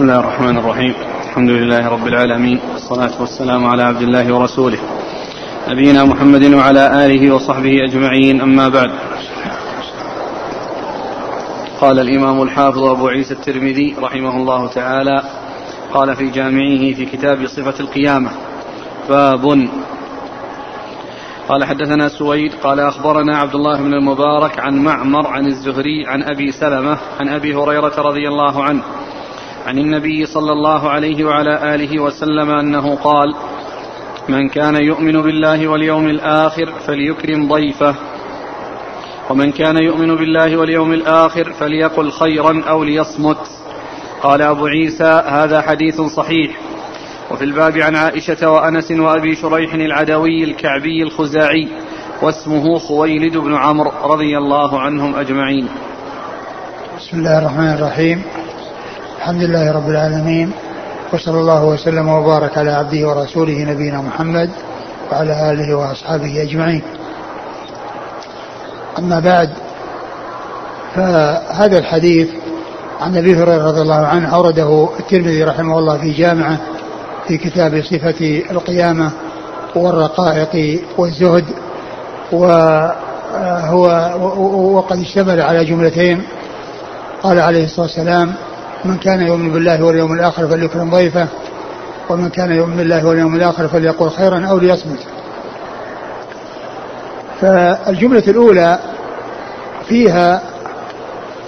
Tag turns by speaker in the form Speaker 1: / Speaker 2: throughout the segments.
Speaker 1: بسم الله الرحمن الرحيم الحمد لله رب العالمين والصلاة والسلام على عبد الله ورسوله نبينا محمد وعلى آله وصحبه أجمعين أما بعد قال الإمام الحافظ أبو عيسى الترمذي رحمه الله تعالى قال في جامعه في كتاب صفة القيامة باب قال حدثنا سويد قال أخبرنا عبد الله بن المبارك عن معمر عن الزهري عن أبي سلمة عن أبي هريرة رضي الله عنه عن النبي صلى الله عليه وعلى آله وسلم أنه قال من كان يؤمن بالله واليوم الآخر فليكرم ضيفه ومن كان يؤمن بالله واليوم الآخر فليقل خيرا أو ليصمت. قال أبو عيسى هذا حديث صحيح. وفي الباب عن عائشة وأنس وأبي شريح العدوي الكعبي الخزاعي واسمه خويلد بن عمرو رضي الله عنهم أجمعين.
Speaker 2: بسم الله الرحمن الرحيم. الحمد لله رب العالمين وصلى الله وسلم وبارك على عبده ورسوله نبينا محمد وعلى آله وأصحابه أجمعين. أما بعد فهذا الحديث عن أبي هريرة رضي الله عنه أورده الترمذي رحمه الله في جامعة في كتاب صفة القيامة والرقائق والزهد وهو وقد اشتمل على جملتين. قال عليه الصلاة والسلام من كان يؤمن بالله واليوم الآخر فليكرم ضيفه ومن كان يؤمن بالله واليوم الآخر فليقل خيرا أو ليصمت. فالجملة الأولى فيها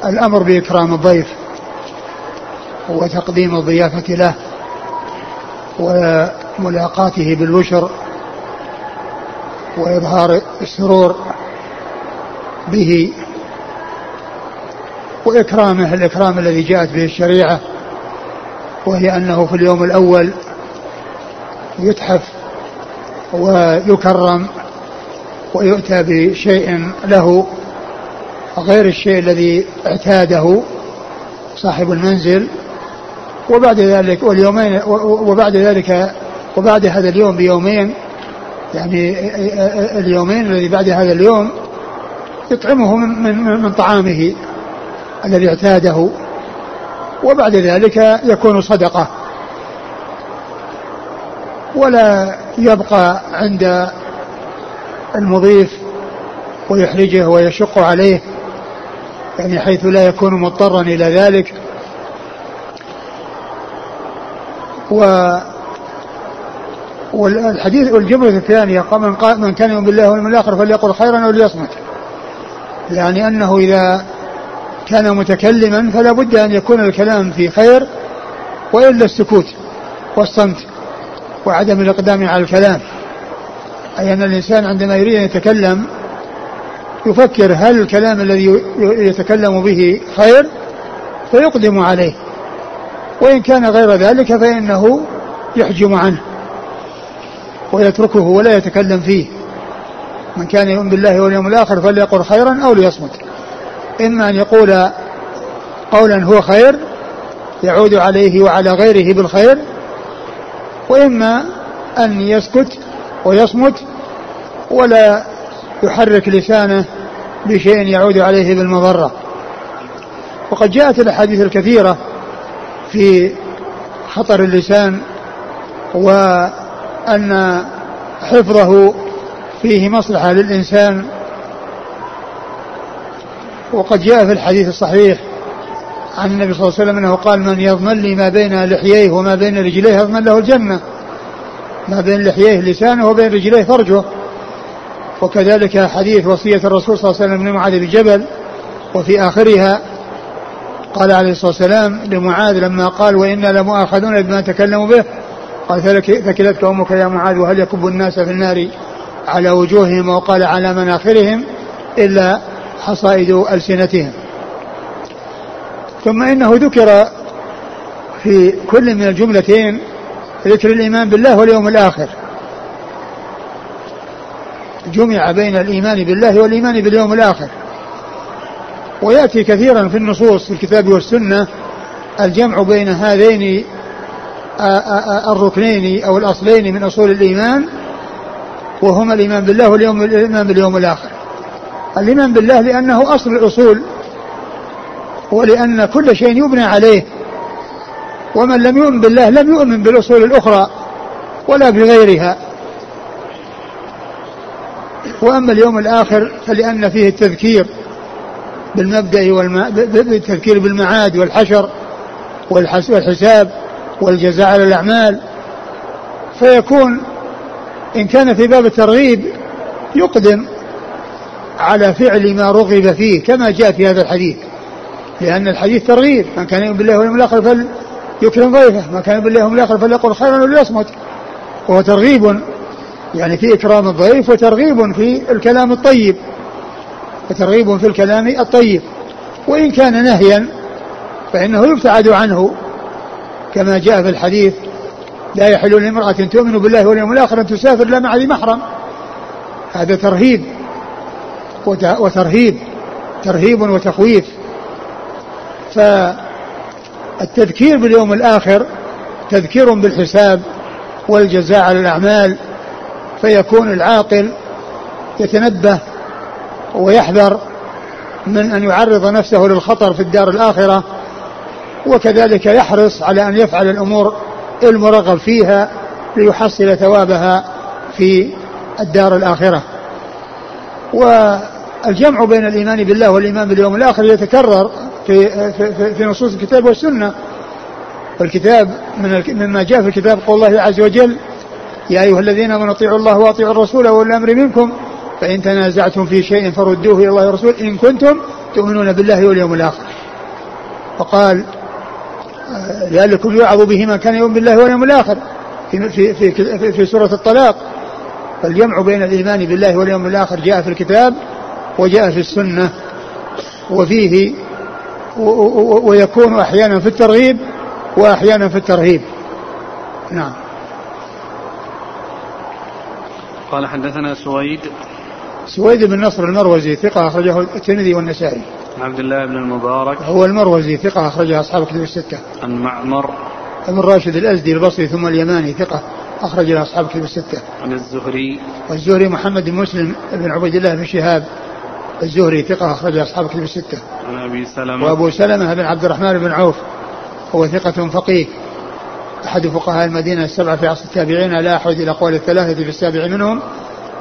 Speaker 2: الأمر بإكرام الضيف وتقديم الضيافة له وملاقاته بالبشر وإظهار السرور به وإكرامه الإكرام الذي جاءت به الشريعة وهي أنه في اليوم الأول يتحف ويكرم ويؤتى بشيء له غير الشيء الذي اعتاده صاحب المنزل. وبعد ذلك واليومين وبعد ذلك وبعد هذا اليوم بيومين يعني اليومين الذي بعد هذا اليوم يطعمه من, من, من طعامه. الذي اعتاده وبعد ذلك يكون صدقة. ولا يبقى عند المضيف ويحرجه ويشق عليه يعني حيث لا يكون مضطرا إلى ذلك. و والحديث والجملة الثانية من, قال من كان يؤمن بالله واليوم الآخر فليقل خيرا أو ليصمت يعني أنه إذا كان متكلما فلا بد أن يكون الكلام في خير وإلا السكوت والصمت وعدم الإقدام على الكلام. أي أن الإنسان عندما يريد أن يتكلم يفكر هل الكلام الذي يتكلم به خير فيقدم عليه وإن كان غير ذلك فإنه يحجم عنه ويتركه ولا يتكلم فيه. من كان يؤمن بالله واليوم الآخر فليقل خيرا أو ليصمت. إما أن يقول قولا هو خير يعود عليه وعلى غيره بالخير وإما أن يسكت ويصمت ولا يحرك لسانه بشيء يعود عليه بالمضرة. وقد جاءت الأحاديث الكثيرة في خطر اللسان وأن حفظه فيه مصلحة للإنسان وقد جاء في الحديث الصحيح عن النبي صلى الله عليه وسلم أنه قال من يضمن لي ما بين لحييه وما بين رجليه يضمن له الجنة. ما بين لحييه لسانه وبين رجليه فرجه. وكذلك حديث وصية الرسول صلى الله عليه وسلم لمعاذ بن جبل وفي آخرها قال عليه الصلاة والسلام لمعاذ لما قال وإنا لمؤاخذون بما تكلموا به. قال ثكلتك أمك يا معاذ وهل يكب الناس في النار على وجوههم وقال على مناخرهم إلا حصائد ألسنتهم. ثم إنه ذكر في كل من الجملتين ذكر الإيمان بالله واليوم الآخر. جمع بين الإيمان بالله والإيمان باليوم الآخر. ويأتي كثيرا في النصوص في الكتاب والسنة الجمع بين هذين الركنين أو الأصلين من أصول الإيمان وهما الإيمان بالله واليوم الإيمان باليوم الآخر. الإيمان بالله لأنه أصل الأصول ولأن كل شيء يبنى عليه ومن لم يؤمن بالله لم يؤمن بالأصول الأخرى ولا بغيرها وأما اليوم الآخر فلأن فيه التذكير بالمبدأ والم... بالتذكير بالمعاد والحشر والحساب والجزاء على الأعمال فيكون إن كان في باب الترغيب يقدم على فعل ما رغب فيه كما جاء في هذا الحديث. لأن الحديث ترغيب من كان يؤمن بالله واليوم الآخر فليكرم ضيفه من كان يؤمن بالله واليوم الآخر فليقل خيرا وليصمت. وهو ترغيب يعني في إكرام الضيف وترغيب في الكلام الطيب. وترغيب في الكلام الطيب. وإن كان نهيا فإنه يبتعد عنه. كما جاء في الحديث لا يحل لامرأة تؤمن بالله واليوم الآخر أن تسافر لا مع ذي محرم. هذا ترهيب. وترهيب ترهيب وتخويف. فالتذكير باليوم الآخر تذكير بالحساب والجزاء على الأعمال فيكون العاقل يتنبه ويحذر من أن يعرض نفسه للخطر في الدار الآخرة وكذلك يحرص على أن يفعل الأمور المرغب فيها ليحصل ثوابها في الدار الآخرة. والجمع بين الإيمان بالله والإيمان باليوم الآخر يتكرر في, في, في نصوص الكتاب والسنة. والكتاب من مما جاء في الكتاب قول الله عز وجل يا أيها الذين آمنوا اطيعوا الله وأطيعوا الرسول وأولي الأمر منكم. فإن تنازعتم في شيء فردوه إلى الله والرسول إن كنتم تؤمنون بالله واليوم الآخر. وقال لعلكم يوعظ به من كان يؤمن بالله واليوم الآخر. في, في, في, في, في سورة الطلاق. فالجمع بين الإيمان بالله واليوم الآخر جاء في الكتاب وجاء في السنة وفيه ويكون أحيانا في الترغيب وأحيانا في الترهيب. نعم.
Speaker 1: قال حدثنا سويد.
Speaker 2: سويد بن نصر المروزي ثقة أخرجه الترمذي والنسائي.
Speaker 1: عبد الله بن المبارك.
Speaker 2: هو المروزي ثقة أخرجها أصحاب الكتب الستة.
Speaker 1: عن معمر.
Speaker 2: ابن راشد الأزدي البصري ثم اليماني ثقة. أخرج له أصحاب الكتب الستة.
Speaker 1: عن الزهري.
Speaker 2: والزهري محمد بن مسلم بن عبيد الله بن شهاب. الزهري ثقة أخرج أصحاب الكتب الستة.
Speaker 1: عن أبي سلمة.
Speaker 2: وأبو سلمة بن عبد الرحمن بن عوف. هو ثقة فقيه. أحد فقهاء المدينة السبعة في عصر التابعين. لا أحد إلى قول الثلاثة في السابع منهم.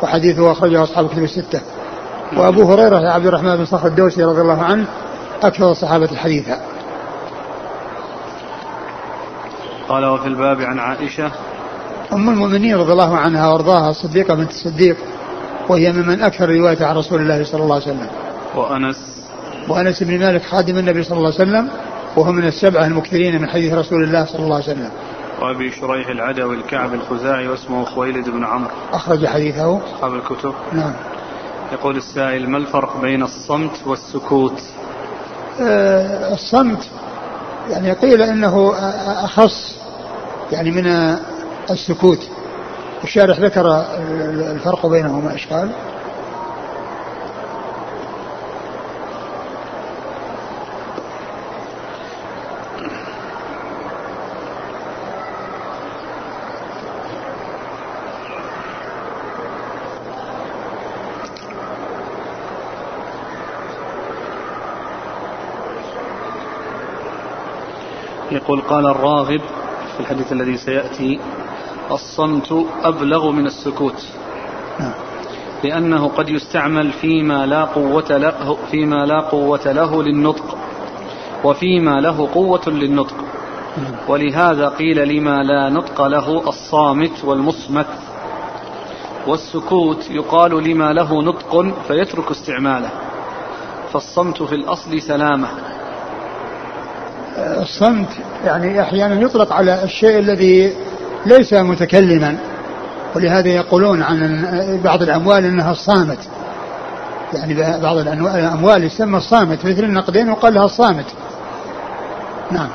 Speaker 2: وحديثه أخرجه أصحاب الكتب الستة. وأبو هريرة عبد الرحمن بن صخر الدوسي رضي الله عنه أكثر الصحابة حديثا
Speaker 1: قال وفي الباب عن عائشة
Speaker 2: أم المؤمنين رضي الله عنها وأرضاها الصديقة بنت الصديق وهي ممن أكثر رواية عن رسول الله صلى الله عليه وسلم.
Speaker 1: وأنس.
Speaker 2: وأنس بن مالك خادم النبي صلى الله عليه وسلم وهو من السبعة المكثرين من حديث رسول الله صلى الله عليه وسلم.
Speaker 1: وأبي شريح العدوي الكعب الخزاعي واسمه خويلد بن عمرو.
Speaker 2: أخرج حديثه.
Speaker 1: أصحاب الكتب.
Speaker 2: نعم.
Speaker 1: يقول السائل ما الفرق بين الصمت والسكوت؟
Speaker 2: آه الصمت يعني قيل إنه أخص يعني من السكوت الشارح ذكر الفرق بينهما إيش قال؟
Speaker 1: يقول قال الراغب في الحديث الذي سيأتي الصمت أبلغ من السكوت. نعم. لأنه قد يستعمل فيما لا قوة له فيما لا قوة له للنطق وفيما له قوة للنطق. نعم. ولهذا قيل لما لا نطق له الصامت والمصمت. والسكوت يقال لما له نطق فيترك استعماله. فالصمت في الأصل سلامة.
Speaker 2: الصمت يعني أحيانا يطلق على الشيء الذي ليس متكلما ولهذا يقولون عن بعض الأموال أنها الصامت. يعني بعض الأموال يسمى الصامت مثل النقدين وقال لها الصامت. نعم.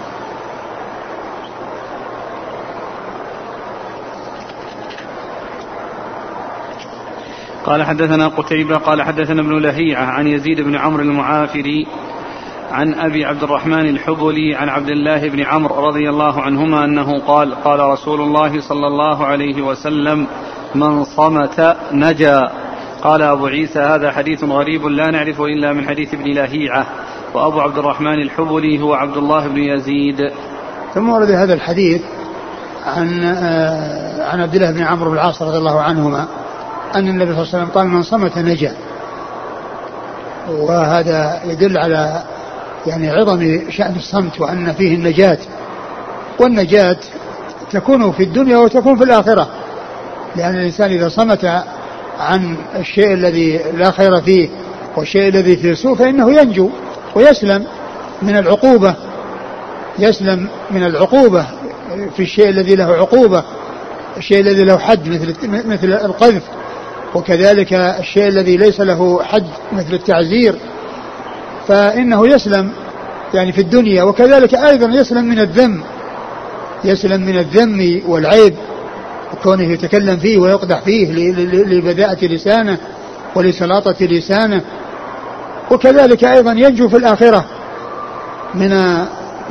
Speaker 1: قال حدثنا قتيبة قال حدثنا ابن لهيعة عن يزيد بن عمرو المعافري عن أبي عبد الرحمن الحبلي عن عبد الله بن عمرو رضي الله عنهما أنه قال قال رسول الله صلى الله عليه وسلم من صمت نجا. قال أبو عيسى هذا حديث غريب لا نعرفه إلا من حديث ابن لهيعة. وأبو عبد الرحمن الحبلي هو عبد الله بن يزيد.
Speaker 2: ثم ورد هذا الحديث عن آه، عن عبد الله بن عمرو بن العاص رضي الله عنهما أن النبي صلى الله عليه وسلم قال من صمت نجا. وهذا يدل على يعني عظم شأن الصمت وأن فيه النجاة. والنجاة تكون في الدنيا وتكون في الآخرة. لأن الإنسان إذا صمت عن الشيء الذي لا خير فيه والشيء الذي فيه سوء فإنه ينجو ويسلم من العقوبة. يسلم من العقوبة في الشيء الذي له عقوبة. الشيء الذي له حد مثل مثل القذف. وكذلك الشيء الذي ليس له حد مثل التعزير. فإنه يسلم يعني في الدنيا وكذلك أيضا يسلم من الذم يسلم من الذم والعيب وكونه يتكلم فيه ويقدح فيه لبذاءة لسانه ولسلاطة لسانه. وكذلك أيضا ينجو في الآخرة من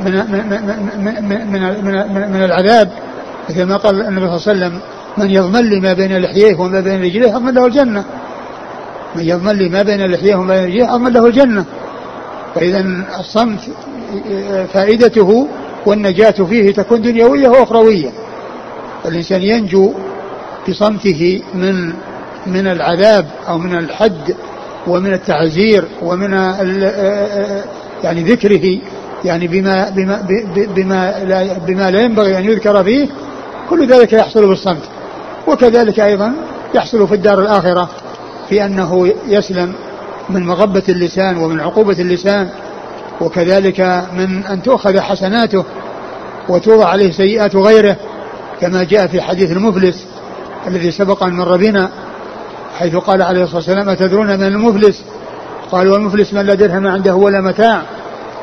Speaker 2: من من من, من, من, من العذاب. مثل ما قال النبي صلى الله عليه وسلم من يضمن لي ما بين لحييه وما بين رجليه أضمن له الجنة. من يضمن لي ما بين لحييه وما بين رجليه أضمن له الجنة. فإذا الصمت فائدته والنجاة فيه تكون دنيوية وأخروية. الإنسان ينجو بصمته من من العذاب أو من الحد ومن التعزير ومن يعني ذكره يعني بما بما بما لا بما لا ينبغي أن يذكر فيه كل ذلك يحصل بالصمت. وكذلك أيضا يحصل في الدار الآخرة في أنه يسلم من مغبة اللسان ومن عقوبة اللسان وكذلك من أن تؤخذ حسناته وتوضع عليه سيئات غيره كما جاء في حديث المفلس الذي سبق أن مر بنا حيث قال عليه الصلاة والسلام أتدرون من المفلس؟ قالوا المفلس من لا درهم عنده ولا متاع.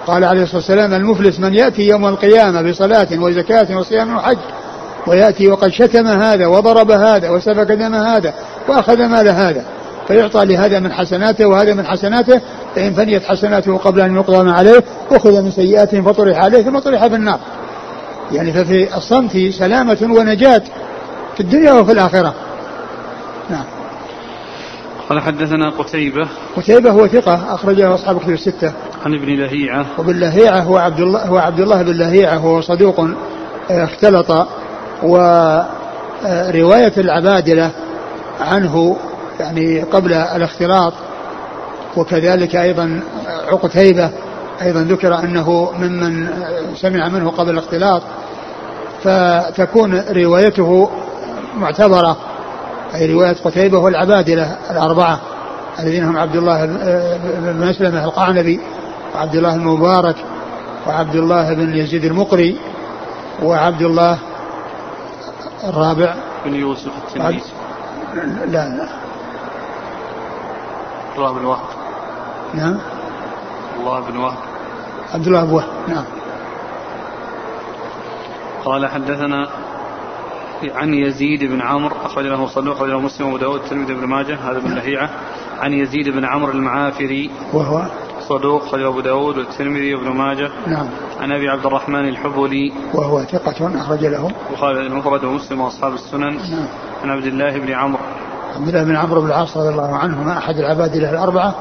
Speaker 2: قال عليه الصلاة والسلام المفلس من يأتي يوم القيامة بصلاة وزكاة وصيام وحج ويأتي وقد شتم هذا وضرب هذا وسفك دم هذا وأخذ مال هذا. فيعطى لهذا من حسناته وهذا من حسناته فإن فنيت حسناته قبل أن يقضى ما عليه أخذ من سيئاتهم فطرح عليه ثم طرح في النار. يعني ففي الصمت سلامة ونجاة في الدنيا وفي الآخرة. نعم.
Speaker 1: قال حدثنا قتيبة.
Speaker 2: قتيبة هو ثقة أخرجه أصحاب كتب الستة.
Speaker 1: عن ابن لهيعة.
Speaker 2: وابن لهيعة هو عبد الله هو عبد الله بن لهيعة هو صدوق آه، اختلط ورواية العبادلة عنه يعني قبل الاختلاط وكذلك أيضا عقتيبة أيضا ذكر أنه ممن سمع منه قبل الاختلاط فتكون روايته معتبرة أي رواية قتيبة والعبادلة الأربعة الذين هم عبد الله بن مسلمة القعنبي وعبد الله المبارك وعبد الله بن يزيد المقري وعبد الله الرابع.
Speaker 1: بن يوسف التلميذ
Speaker 2: لا لا.
Speaker 1: الله بن وهب.
Speaker 2: نعم.
Speaker 1: الله بن وهب.
Speaker 2: عبد الله بن وهب نعم.
Speaker 1: قال حدثنا عن يزيد بن عمرو أخرج له صدوق أخرج له مسلم وأبو داود الترمذي بن ماجه هذا بن لهيعة عن يزيد بن عمرو المعافري
Speaker 2: وهو؟
Speaker 1: صدوق أخرج أبو داود والترمذي وابن ماجه.
Speaker 2: نعم.
Speaker 1: عن أبي عبد الرحمن الحبلي.
Speaker 2: وهو ثقة أخرج له.
Speaker 1: وقال المفرد ومسلم وأصحاب السنن.
Speaker 2: نعم.
Speaker 1: عن عبد الله بن عمرو.
Speaker 2: عبد الله بن عمرو بن العاص رضي الله عنهما أحد العباد له الأربعة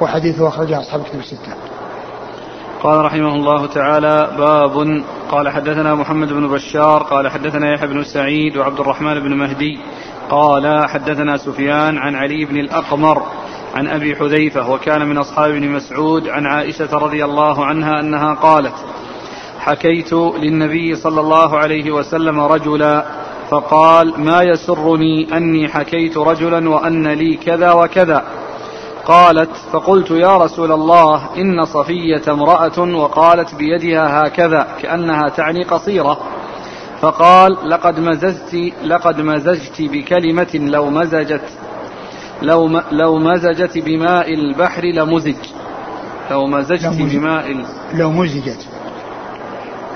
Speaker 2: وحديثه أخرجه أصحاب كتب الستة.
Speaker 1: قال رحمه الله تعالى باب قال حدثنا محمد بن بشار قال حدثنا يحيى بن سعيد وعبد الرحمن بن مهدي قال حدثنا سفيان عن علي بن الأقمر عن أبي حذيفة وكان من أصحاب ابن مسعود عن عائشة رضي الله عنها أنها قالت حكيت للنبي صلى الله عليه وسلم رجلا فقال ما يسرني أني حكيت رجلا وأن لي كذا وكذا. قالت فقلت يا رسول الله إن صفية امرأة وقالت بيدها هكذا كأنها تعني قصيرة. فقال لقد مزجت لقد مزجت بكلمة لو مزجت لو لو مزجت بماء البحر لمزج. لو مزجت
Speaker 2: لو.
Speaker 1: بماء
Speaker 2: لو مزجت.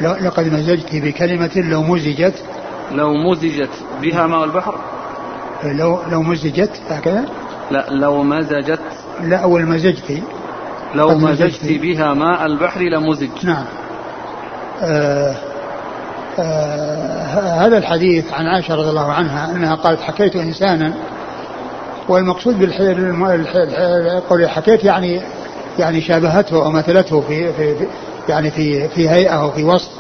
Speaker 2: لو لقد مزجت بكلمة لو مزجت
Speaker 1: لو مزجت بها ماء البحر؟
Speaker 2: لو لو مزجت هكذا؟
Speaker 1: لا لو مزجت
Speaker 2: لا أول مزجت
Speaker 1: لو مزجت. بها ماء البحر لمزج.
Speaker 2: نعم. آه آه هذا الحديث عن عائشة رضي الله عنها أنها قالت حكيت إنسانا. والمقصود بالقول حكيت يعني يعني شابهته أو مثلته في, في في- يعني في في هيئة أو في وصف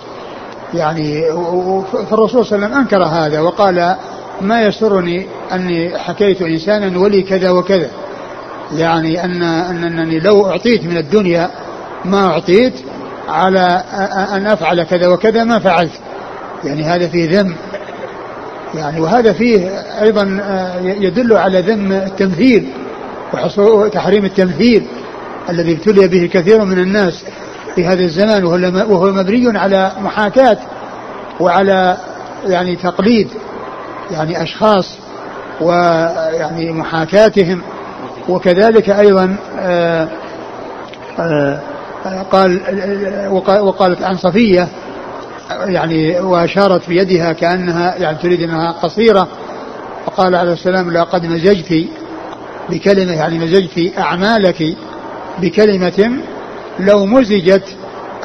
Speaker 2: يعني فالرسول صلى الله عليه وسلم أنكر هذا وقال ما يسرني أني حكيت إنسانا ولي كذا وكذا. يعني أن أنني لو أعطيت من الدنيا ما أعطيت على أن أفعل كذا وكذا ما فعلت. يعني هذا فيه ذم. يعني وهذا فيه أيضا آه، يدل على ذم التمثيل وتحريم التمثيل الذي ابتلي به كثير من الناس. في هذا الزمان وهو مبني على محاكاة وعلى يعني تقليد يعني أشخاص ويعني محاكاتهم. وكذلك أيضا آه، آه، قال وقالت عن صفية يعني وأشارت بيدها كأنها يعني تريد أنها قصيرة وقال عليه السلام لقد مزجت بكلمة يعني مزجت أعمالك بكلمة لو مزجت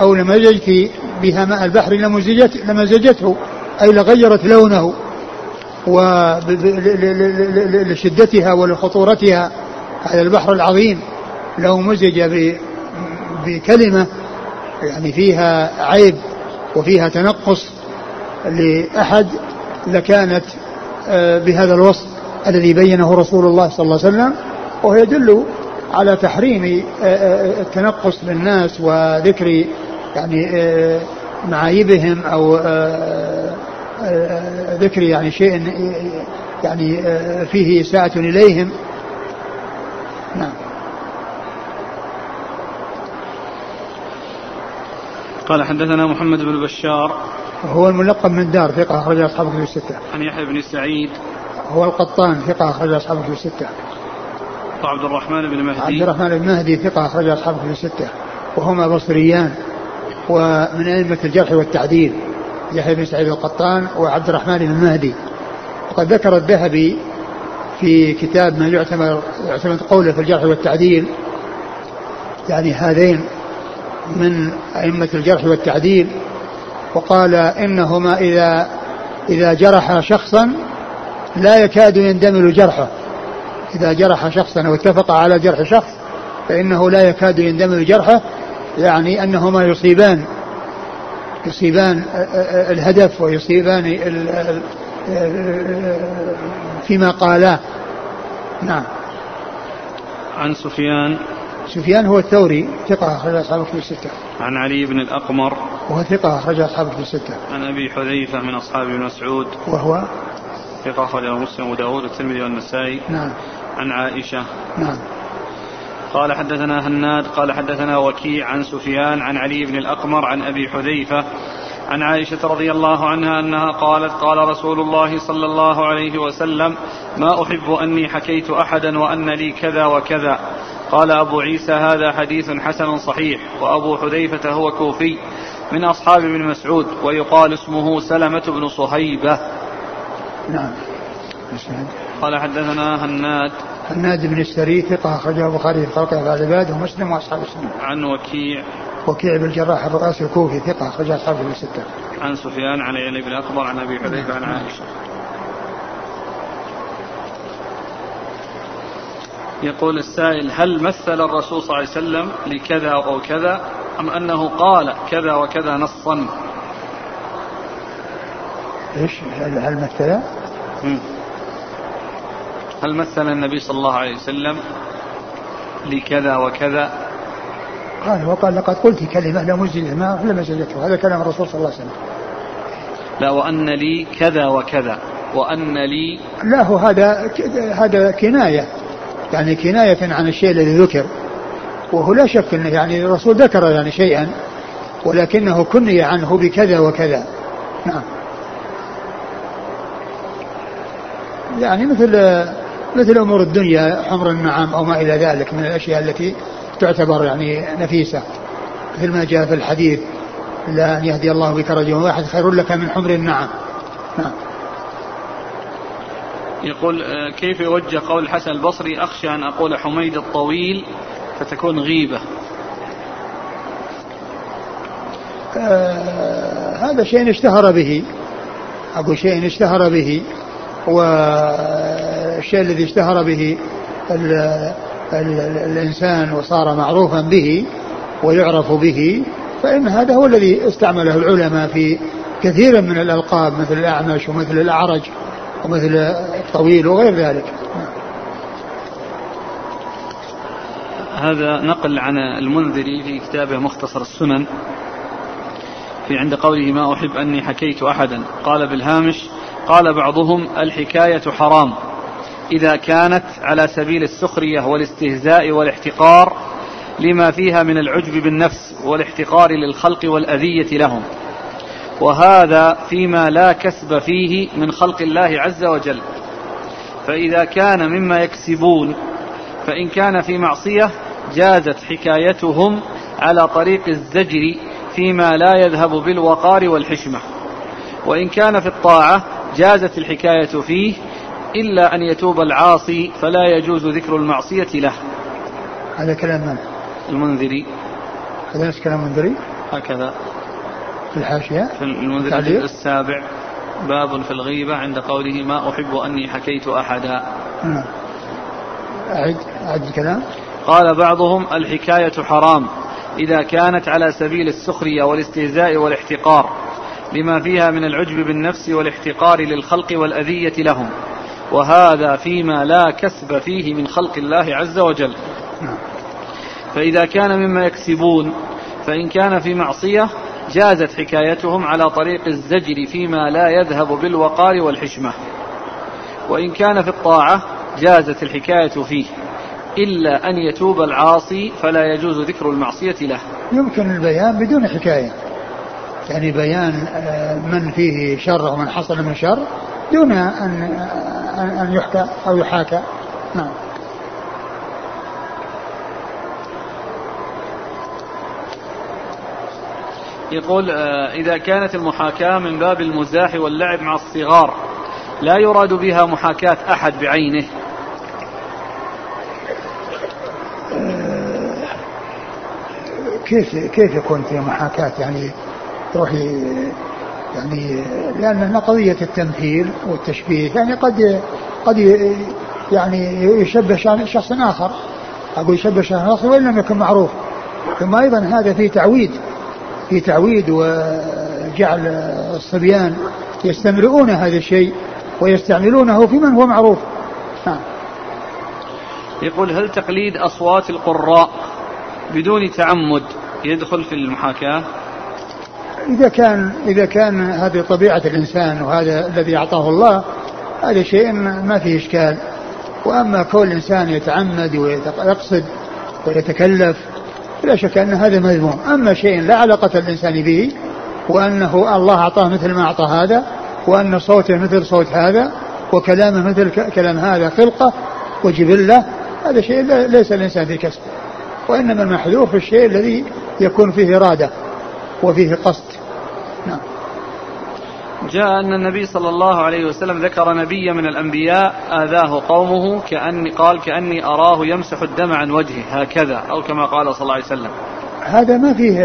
Speaker 2: أو لمزجت بها ماء البحر لمزجت لمزجته أي لغيرت لونه ولشدتها ولخطورتها هذا البحر العظيم لو مزج بكلمة يعني فيها عيب وفيها تنقص لأحد لكانت آه، بهذا الوصف الذي بينه رسول الله صلى الله عليه وسلم وهو يدل على تحريم آه، آه، التنقص بالناس وذكر يعني معايبهم أو ذكر يعني شيء يعني فيه إساءة إليهم نعم
Speaker 1: قال حدثنا محمد بن بشار
Speaker 2: هو الملقب من دار ثقة أخرج أصحاب كتب الستة.
Speaker 1: عن يحيى بن سعيد
Speaker 2: هو القطان ثقة أخرج أصحاب كتب الستة.
Speaker 1: وعبد الرحمن بن مهدي.
Speaker 2: عبد الرحمن بن مهدي ثقة أخرج أصحاب كتب الستة. وهما بصريان ومن أئمة الجرح والتعديل يحيى بن سعيد القطان وعبد الرحمن بن مهدي. وقد ذكر الذهبي في كتاب من يعتبر يعتمد قوله في الجرح والتعديل يعني هذين من أئمة الجرح والتعديل. وقال إنهما إذا إذا جرح شخصا لا يكاد يندمل جرحه. إذا جرح شخصا أو اتفق على جرح شخص فإنه لا يكاد يندمل جرحه يعني أنهما يصيبان يصيبان الهدف ويصيبان فيما قالاه نعم
Speaker 1: عن سفيان
Speaker 2: سفيان هو الثوري ثقة أخرج أصحاب في الستة.
Speaker 1: عن علي بن الأقمر
Speaker 2: وهو ثقة أخرج أصحاب في الستة.
Speaker 1: عن أبي حذيفة من أصحاب ابن مسعود
Speaker 2: وهو
Speaker 1: ثقة أخرجه مسلم وداود والترمذي والنسائي.
Speaker 2: نعم.
Speaker 1: عن عائشة.
Speaker 2: نعم.
Speaker 1: قال حدثنا هناد قال حدثنا وكيع عن سفيان عن علي بن الأقمر عن أبي حذيفة عن عائشة رضي الله عنها أنها قالت قال رسول الله صلى الله عليه وسلم ما أحب أني حكيت أحدا وأن لي كذا وكذا قال أبو عيسى هذا حديث حسن صحيح وأبو حذيفة هو كوفي من أصحاب ابن مسعود ويقال اسمه سلمة بن صهيبة.
Speaker 2: نعم.
Speaker 1: قال حدثنا هناد.
Speaker 2: هناد بن السري ثقة أخرجه البخاري في خلق أفعال العباد ومسلم وأصحاب السنة.
Speaker 1: عن وكيع
Speaker 2: وكيع بن الجراح الرؤاسي الكوفي ثقة أخرج أصحابه الستة.
Speaker 1: عن سفيان عن علي بن أكبر عن أبي حذيفة عن عائشة. يقول السائل هل مثل الرسول صلى الله عليه وسلم لكذا أو كذا أم أنه قال كذا وكذا نصا
Speaker 2: إيش هل مثل
Speaker 1: هل مثل النبي صلى الله عليه وسلم لكذا وكذا؟
Speaker 2: قال وقال لقد قلت كلمة لم أزل ما لم زلته هذا كلام الرسول صلى الله عليه وسلم.
Speaker 1: لا وأن لي كذا وكذا وأن لي
Speaker 2: لا هو هذا هذا كناية. يعني كناية عن الشيء الذي ذكر. وهو لا شك أنه يعني الرسول ذكر يعني شيئا ولكنه كني عنه بكذا وكذا. نعم. يعني مثل مثل أمور الدنيا حمر النعم أو ما إلى ذلك من الأشياء التي تعتبر يعني نفيسة مثل ما جاء في الحديث لا أن يهدي الله بك رجلا واحد خير لك من حمر النعم. نعم.
Speaker 1: يقول آه، كيف يوجه قول الحسن البصري أخشى أن أقول حميد الطويل فتكون غيبة؟
Speaker 2: آه هذا شيء اشتهر به أقول شيء اشتهر به والشيء الذي اشتهر به ال ال الإنسان وصار معروفا به ويعرف به فإن هذا هو الذي استعمله العلماء في كثيرا من الألقاب مثل الأعمش ومثل الأعرج ومثل الطويل وغير ذلك.
Speaker 1: هذا نقل عن المنذري في كتابه مختصر السنن في عند قوله ما أحب أني حكيت أحدا قال بالهامش قال بعضهم الحكاية حرام إذا كانت على سبيل السخرية والاستهزاء والاحتقار لما فيها من العجب بالنفس والاحتقار للخلق والأذية لهم. وهذا فيما لا كسب فيه من خلق الله عز وجل. فإذا كان مما يكسبون فإن كان في معصية جازت حكايتهم على طريق الزجر فيما لا يذهب بالوقار والحشمة. وإن كان في الطاعة جازت الحكاية فيه إلا أن يتوب العاصي فلا يجوز ذكر المعصية له.
Speaker 2: هذا كلام من؟
Speaker 1: المنذري.
Speaker 2: هذا نفس كلام المنذري؟
Speaker 1: هكذا.
Speaker 2: في الحاشية؟
Speaker 1: في المنذري السابع. باب في الغيبة عند قوله ما أحب أني حكيت أحدا.
Speaker 2: نعم. أعد أعد الكلام.
Speaker 1: قال بعضهم الحكاية حرام إذا كانت على سبيل السخرية والاستهزاء والاحتقار لما فيها من العجب بالنفس والاحتقار للخلق والأذية لهم. وهذا فيما لا كسب فيه من خلق الله عز وجل. فإذا كان مما يكسبون فإن كان في معصية جازت حكايتهم على طريق الزجر فيما لا يذهب بالوقار والحشمة. وإن كان في الطاعة جازت الحكاية فيه. إلا أن يتوب العاصي فلا يجوز ذكر المعصية له.
Speaker 2: يمكن البيان بدون حكاية. يعني بيان آه، من فيه شر ومن حصل من شر دون أن أن يحكى أو يحاكى. نعم.
Speaker 1: يقول آه، إذا كانت المحاكاة من باب المزاح واللعب مع الصغار لا يراد بها محاكاة أحد بعينه.
Speaker 2: كيف كيف يكون في محاكاة؟ يعني تروحي يعني لأن قضية التمثيل والتشبيه يعني قد قد يعني يشبه شخص آخر. أقول يشبه شخص آخر وإن لم يكن معروف. ثم أيضا هذا في تعويد في تعويد وجعل الصبيان يستمرئون هذا الشيء ويستعملونه في من هو معروف. نعم.
Speaker 1: يقول هل تقليد أصوات القراء بدون تعمد يدخل في المحاكاة؟
Speaker 2: إذا كان إذا كان هذه طبيعة الإنسان وهذا الذي أعطاه الله هذا شيء ما فيه إشكال. وأما كل إنسان يتعمد ويقصد ويتكلف لا شك أن هذا مذموم. أما شيء لا علاقة الإنسان به وأنه الله أعطاه مثل ما أعطى هذا وأن صوته مثل صوت هذا وكلامه مثل كلام هذا خلقة وجبلة هذا شيء ليس الإنسان في كسبه وإنما المحذوف الشيء الذي يكون فيه إرادة وفيه قصد. نعم.
Speaker 1: جاء أن النبي صلى الله عليه وسلم ذكر نبيا من الأنبياء آذاه قومه كأني قال كأني أراه يمسح الدم عن وجهه هكذا أو كما قال صلى الله عليه وسلم.
Speaker 2: هذا ما فيه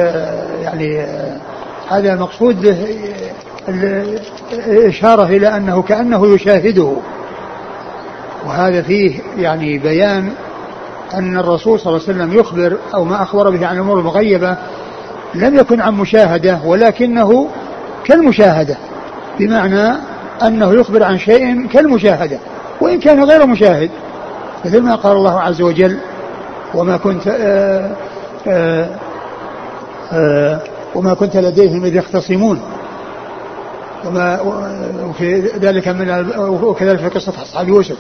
Speaker 2: يعني هذا المقصود الإشارة إلى أنه كأنه يشاهده. وهذا فيه يعني بيان أن الرسول صلى الله عليه وسلم يخبر أو ما أخبر به عن الأمور المغيبة لم يكن عن مشاهدة ولكنه كالمشاهدة بمعنى أنه يخبر عن شيء كالمشاهدة وإن كان غير مشاهد مثل ما قال الله عز وجل وما كنت آآ آه، آآ آه، آآ آه، وما كنت لديهم إذ يختصمون. وما وفي ذلك من وكذلك في قصة أصحاب يوسف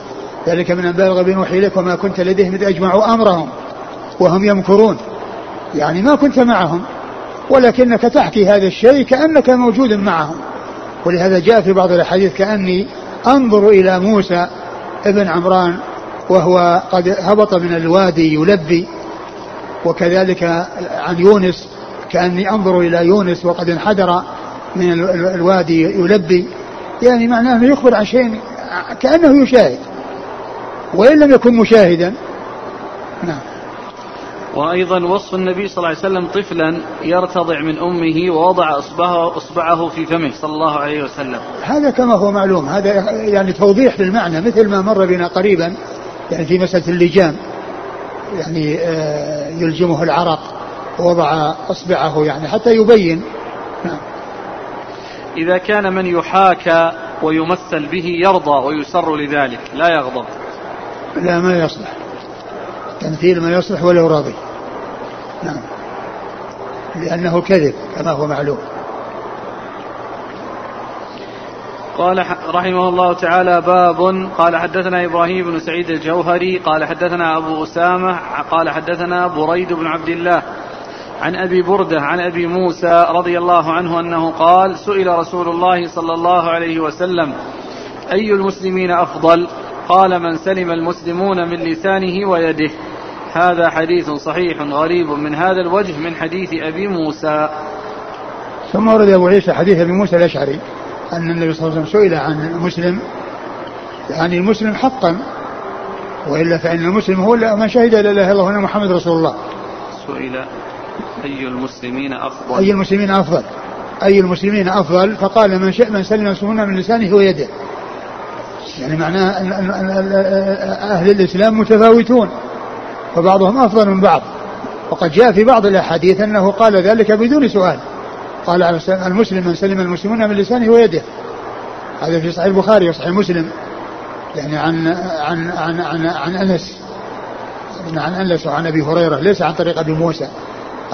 Speaker 2: ذلك من أنباء الغيب نوحي إليك وما كنت لديهم إذ أجمعوا أمرهم وهم يمكرون. يعني ما كنت معهم ولكنك تحكي هذا الشيء كأنك موجود معهم. ولهذا جاء في بعض الأحاديث كأني أنظر إلى موسى ابن عمران وهو قد هبط من الوادي يلبي وكذلك عن يونس كأني أنظر إلى يونس وقد انحدر من الوادي يلبي. يعني معناه أنه يخبر عن شيء كأنه يشاهد وإن لم يكن مشاهدا. نعم.
Speaker 1: وأيضا وصف النبي صلى الله عليه وسلم طفلا يرتضع من أمه ووضع إصبعه, إصبعه في فمه صلى الله عليه وسلم.
Speaker 2: هذا كما هو معلوم. هذا يعني توضيح للمعنى مثل ما مر بنا قريبا يعني في مسألة اللجام. يعني آه، يلجمه العرق ووضع إصبعه يعني حتى يبين. نعم.
Speaker 1: إذا كان من يحاكى ويمثل به يرضى ويسر لذلك لا يغضب.
Speaker 2: لا ما يصلح. تمثيل ما يصلح ولو راضي. نعم. لأنه كذب كما هو معلوم.
Speaker 1: قال رحمه الله تعالى باب قال حدثنا إبراهيم بن سعيد الجوهري قال حدثنا أبو أسامة قال حدثنا بريد بن عبد الله عن أبي بردة عن أبي موسى رضي الله عنه أنه قال سئل رسول الله صلى الله عليه وسلم أي المسلمين أفضل؟ قال من سلم المسلمون من لسانه ويده. هذا حديث صحيح غريب من هذا الوجه من حديث أبي موسى.
Speaker 2: ثم ورد أبو عيسى حديث أبي موسى الأشعري أن النبي صلى الله عليه وسلم سئل عن المسلم يعني المسلم حقا وإلا فإن المسلم هو من شهد لا إله إلا الله وأن محمد رسول الله.
Speaker 1: سئل أي المسلمين أفضل؟
Speaker 2: أي المسلمين أفضل؟ أي المسلمين أفضل؟ فقال من شاء من سلم المسلمون من لسانه ويده. يعني معناه أن أهل الإسلام متفاوتون. وبعضهم أفضل من بعض. وقد جاء في بعض الأحاديث أنه قال ذلك بدون سؤال. قال المسلم من سلم المسلمون من لسانه ويده. هذا في صحيح البخاري وصحيح مسلم. يعني عن عن عن عن, عن أنس. عن أنس وعن أبي هريرة. ليس عن طريق أبي موسى.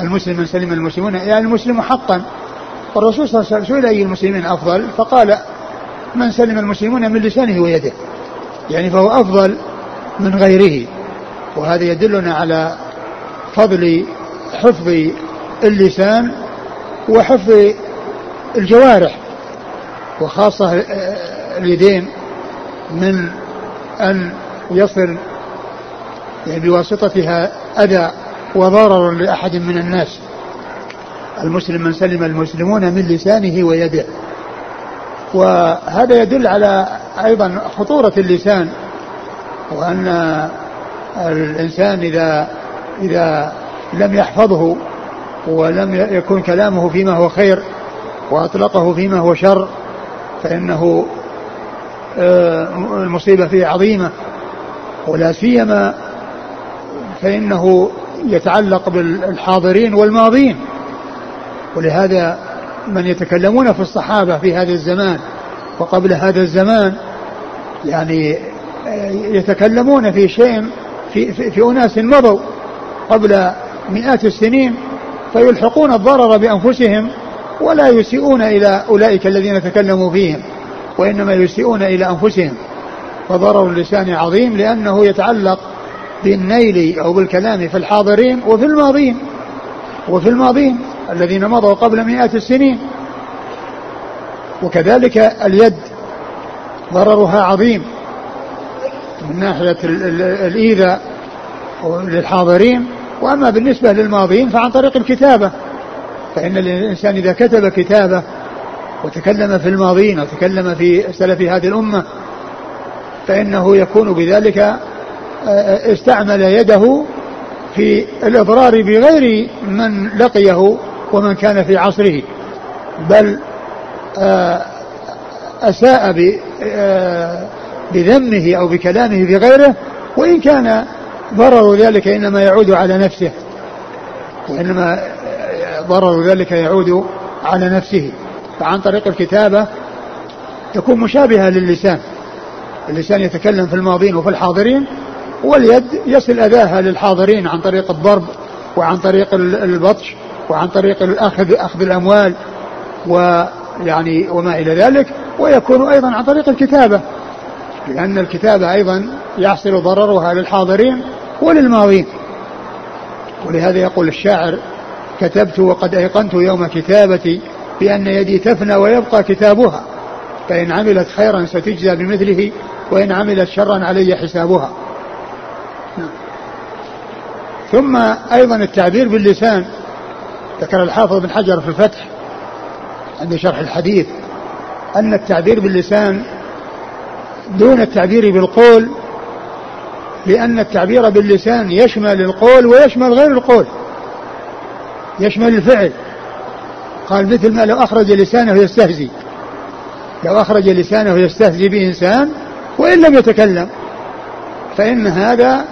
Speaker 2: المسلم من سلم المسلمون. يعني المسلم حقا. والرسول صلى الله عليه وسلم سئل أي المسلمين أفضل؟ فقال من سلم المسلمون من لسانه ويده. يعني فهو أفضل من غيره. وهذا يدلنا على فضل حفظ اللسان وحفظ الجوارح وخاصة اليدين من أن يصل يعني بواسطتها أذى وضرر لأحد من الناس. المسلم من سلم المسلمون من لسانه ويده. وهذا يدل على أيضا خطورة اللسان وأن الإنسان إذا إذا لم يحفظه ولم يكن كلامه فيما هو خير وأطلقه فيما هو شر فإنه آه، المصيبة فيه عظيمة. ولا سيما فإنه يتعلق بالحاضرين والماضين. ولهذا من يتكلمون في الصحابة في هذا الزمان وقبل هذا الزمان يعني يتكلمون في شيء في, في, في أناس مضوا قبل مئات السنين فيلحقون الضرر بأنفسهم ولا يسيئون إلى أولئك الذين تكلموا فيهم وإنما يسيئون إلى أنفسهم فضرر اللسان عظيم لأنه يتعلق بالنيل أو بالكلام في الحاضرين وفي الماضين وفي الماضين الذين مضوا قبل مئات السنين وكذلك اليد ضررها عظيم من ناحية الإيذاء للحاضرين وأما بالنسبة للماضين فعن طريق الكتابة. فإن الإنسان إذا كتب كتابة وتكلم في الماضين وتكلم في سلف هذه الأمة فإنه يكون بذلك استعمل يده في الإضرار بغير من لقيه ومن كان في عصره. بل آه، أساء آه، بذمه أو بكلامه في غيره وإن كان ضرر ذلك إنما يعود على نفسه. وإنما ضرر ذلك يعود على نفسه. فعن طريق الكتابة تكون مشابهة للسان. اللسان يتكلم في الماضين وفي الحاضرين واليد يصل أذاها للحاضرين عن طريق الضرب وعن طريق البطش وعن طريق الأخذ أخذ الأموال ويعني وما إلى ذلك ويكون أيضا عن طريق الكتابة. لأن الكتابة أيضا يحصل ضررها للحاضرين وللماضين. ولهذا يقول الشاعر كتبت وقد أيقنت يوم كتابتي بأن يدي تفنى ويبقى كتابها فإن عملت خيرا ستجزى بمثله وإن عملت شرا علي حسابها. ثم أيضا التعبير باللسان. ذكر الحافظ بن حجر في الفتح عند شرح الحديث أن التعبير باللسان دون التعبير بالقول لأن التعبير باللسان يشمل القول ويشمل غير القول يشمل الفعل. قال مثل ما لو أخرج لسانه يستهزي لو أخرج لسانه يستهزي بإنسان وإن لم يتكلم فإن هذا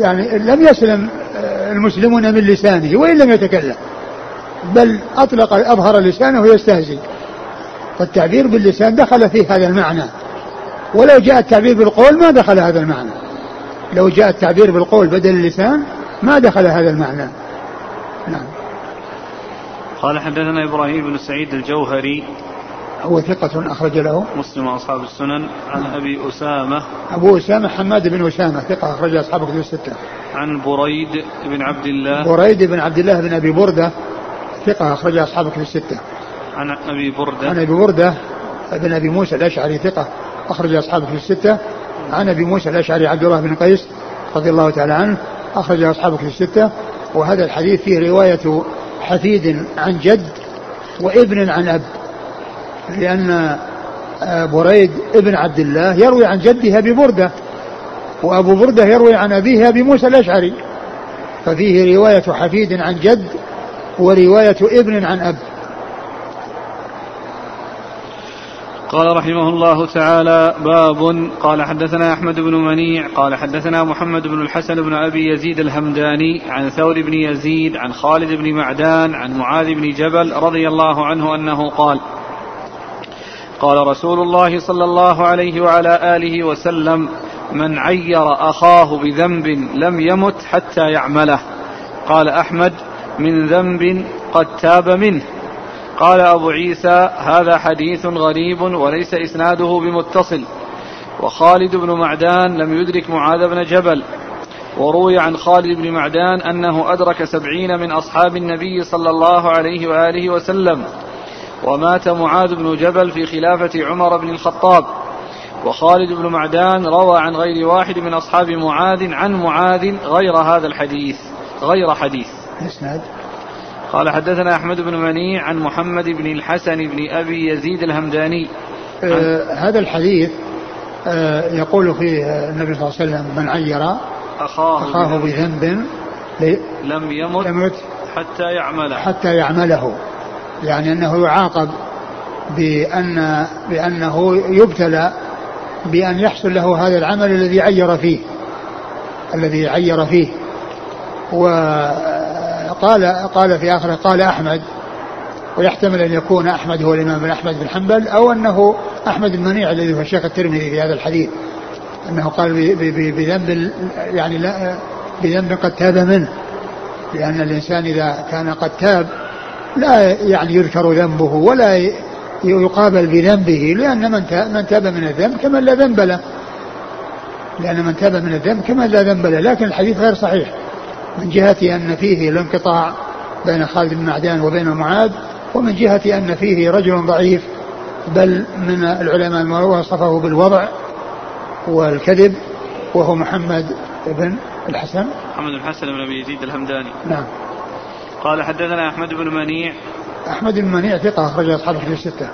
Speaker 2: يعني لم يسلم المسلمون من لسانه وإن لم يتكلم بل أطلق أظهر لسانه يستهزئ فالتعبير باللسان دخل في هذا المعنى. ولو جاء التعبير بالقول ما دخل هذا المعنى. لو جاء التعبير بالقول بدل اللسان ما دخل هذا المعنى. نعم.
Speaker 1: قال حدثنا إبراهيم بن سعيد الجوهري.
Speaker 2: هو ثقة أخرج له.
Speaker 1: مسلم وأصحاب السنن. عن أبي أسامة.
Speaker 2: أبو أسامة حماد بن أسامة ثقة أخرج أصحاب كتب الستة.
Speaker 1: عن بريد بن عبد الله.
Speaker 2: بريد بن عبد الله بن أبي بردة ثقة أخرج أصحاب كتب الستة.
Speaker 1: عن أبي بردة.
Speaker 2: عن أبي بردة بن أبي موسى الأشعري ثقة أخرج أصحاب كتب الستة. عن أبي موسى الأشعري عبد الله بن قيس رضي الله تعالى عنه أخرج أصحاب كتب الستة. وهذا الحديث فيه رواية حفيد عن جد وابن عن أب لأن آه، بريد ابن عبد الله يروي عن جده أبي بردة وأبو بردة يروي عن أبيه أبي موسى الأشعري. ففيه رواية حفيد عن جد ورواية ابن عن أب.
Speaker 1: قال رحمه الله تعالى باب قال حدثنا أحمد بن منيع قال حدثنا محمد بن الحسن بن أبي يزيد الهمداني عن ثور بن يزيد عن خالد بن معدان عن معاذ بن جبل رضي الله عنه أنه قال قال رسول الله صلى الله عليه وعلى آله وسلم من عير أخاه بذنب لم يمت حتى يعمله قال أحمد من ذنب قد تاب منه قال أبو عيسى هذا حديث غريب وليس إسناده بمتصل. وخالد بن معدان لم يدرك معاذ بن جبل. وروي عن خالد بن معدان أنه أدرك سبعين من أصحاب النبي صلى الله عليه وآله وسلم. ومات معاذ بن جبل في خلافة عمر بن الخطاب. وخالد بن معدان روى عن غير واحد من أصحاب معاذ عن معاذ غير هذا الحديث غير حديث. قال حدثنا أحمد بن منيع عن محمد بن الحسن بن أبي يزيد الهمداني.
Speaker 2: آه هذا الحديث آه يقول فيه النبي صلى الله عليه وسلم من عير
Speaker 1: أخاه,
Speaker 2: أخاه بذنب.
Speaker 1: لم يمت, يمت حتى يعمله.
Speaker 2: حتى يعمله. يعني أنه يعاقب بأن بأنه يبتلى بأن يحصل له هذا العمل الذي عير فيه الذي عير فيه. و قال قال في آخره قال أحمد ويحتمل أن يكون أحمد هو الإمام بن أحمد بن حنبل أو أنه أحمد المنيع الذي هو الشيخ الترمذي في هذا الحديث أنه قال بذنب يعني لا بذنب قد تاب منه لأن الإنسان إذا كان قد تاب لا يعني يذكر ذنبه ولا يقابل بذنبه لأن من من تاب من الذنب كمن لا ذنب له لأن من تاب من الذنب كمن لا ذنب له لكن الحديث غير صحيح. من جهة أن فيه الانقطاع بين خالد بن معدان وبين معاذ ومن جهة أن فيه رجل ضعيف بل من العلماء ما وصفه بالوضع والكذب وهو محمد بن الحسن.
Speaker 1: محمد بن الحسن بن أبي يزيد الهمداني.
Speaker 2: نعم.
Speaker 1: قال حدثنا أحمد بن منيع.
Speaker 2: أحمد بن منيع ثقة اخرج أصحاب في الستة.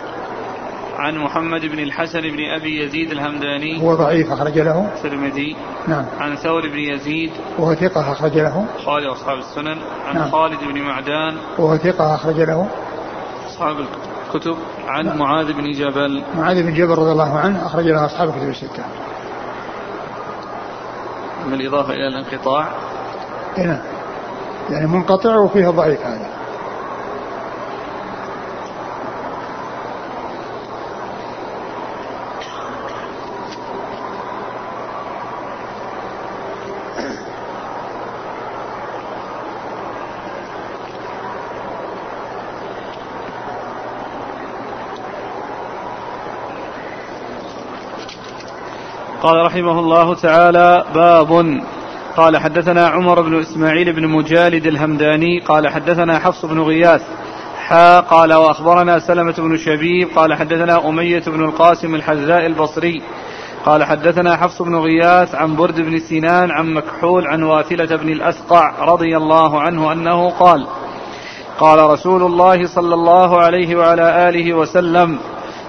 Speaker 1: عن محمد بن الحسن بن أبي يزيد الهمداني.
Speaker 2: هو ضعيف أخرج له.
Speaker 1: الترمذي.
Speaker 2: نعم.
Speaker 1: عن ثور بن يزيد.
Speaker 2: وهو ثقة أخرج له.
Speaker 1: خالد أصحاب السنن. عن نعم. خالد بن معدان.
Speaker 2: وهو ثقة أخرج له.
Speaker 1: أصحاب الكتب. عن نعم. معاذ بن جبل.
Speaker 2: معاذ بن جبل رضي الله عنه أخرج له أصحاب الكتب الستة.
Speaker 1: بالإضافة إلى الانقطاع.
Speaker 2: نعم. يعني منقطع وفيه ضعيف هذا.
Speaker 1: قال رحمه الله تعالى باب. قال حدثنا عمر بن إسماعيل بن مجالد الهمداني قال حدثنا حفص بن غياث حا قال وأخبرنا سلمة بن شبيب قال حدثنا أمية بن القاسم الحذاء البصري قال حدثنا حفص بن غياث عن برد بن سنان عن مكحول عن واثلة بن الأسقع رضي الله عنه أنه قال قال رسول الله صلى الله عليه وعلى آله وسلم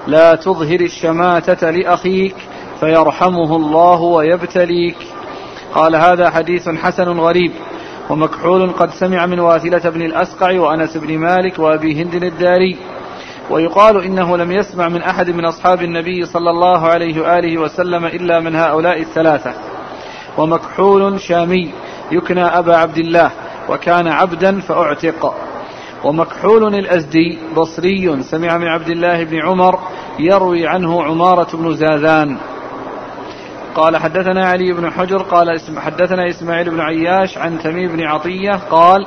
Speaker 1: لا تظهر الشماتة لأخيك فيرحمه الله ويبتليك. قال هذا حديث حسن غريب ومكحول قد سمع من واثلة بن الأسقع وأنس بن مالك وأبي هند الداري. ويقال إنه لم يسمع من أحد من أصحاب النبي صلى الله عليه وآله وسلم إلا من هؤلاء الثلاثة. ومكحول شامي يكنى أبا عبد الله وكان عبدا فأعتق. ومكحول الأزدي بصري سمع من عبد الله بن عمر يروي عنه عمارة بن زاذان. قال حدثنا علي بن حجر قال حدثنا إسماعيل بن عياش عن تميم بن عطية قال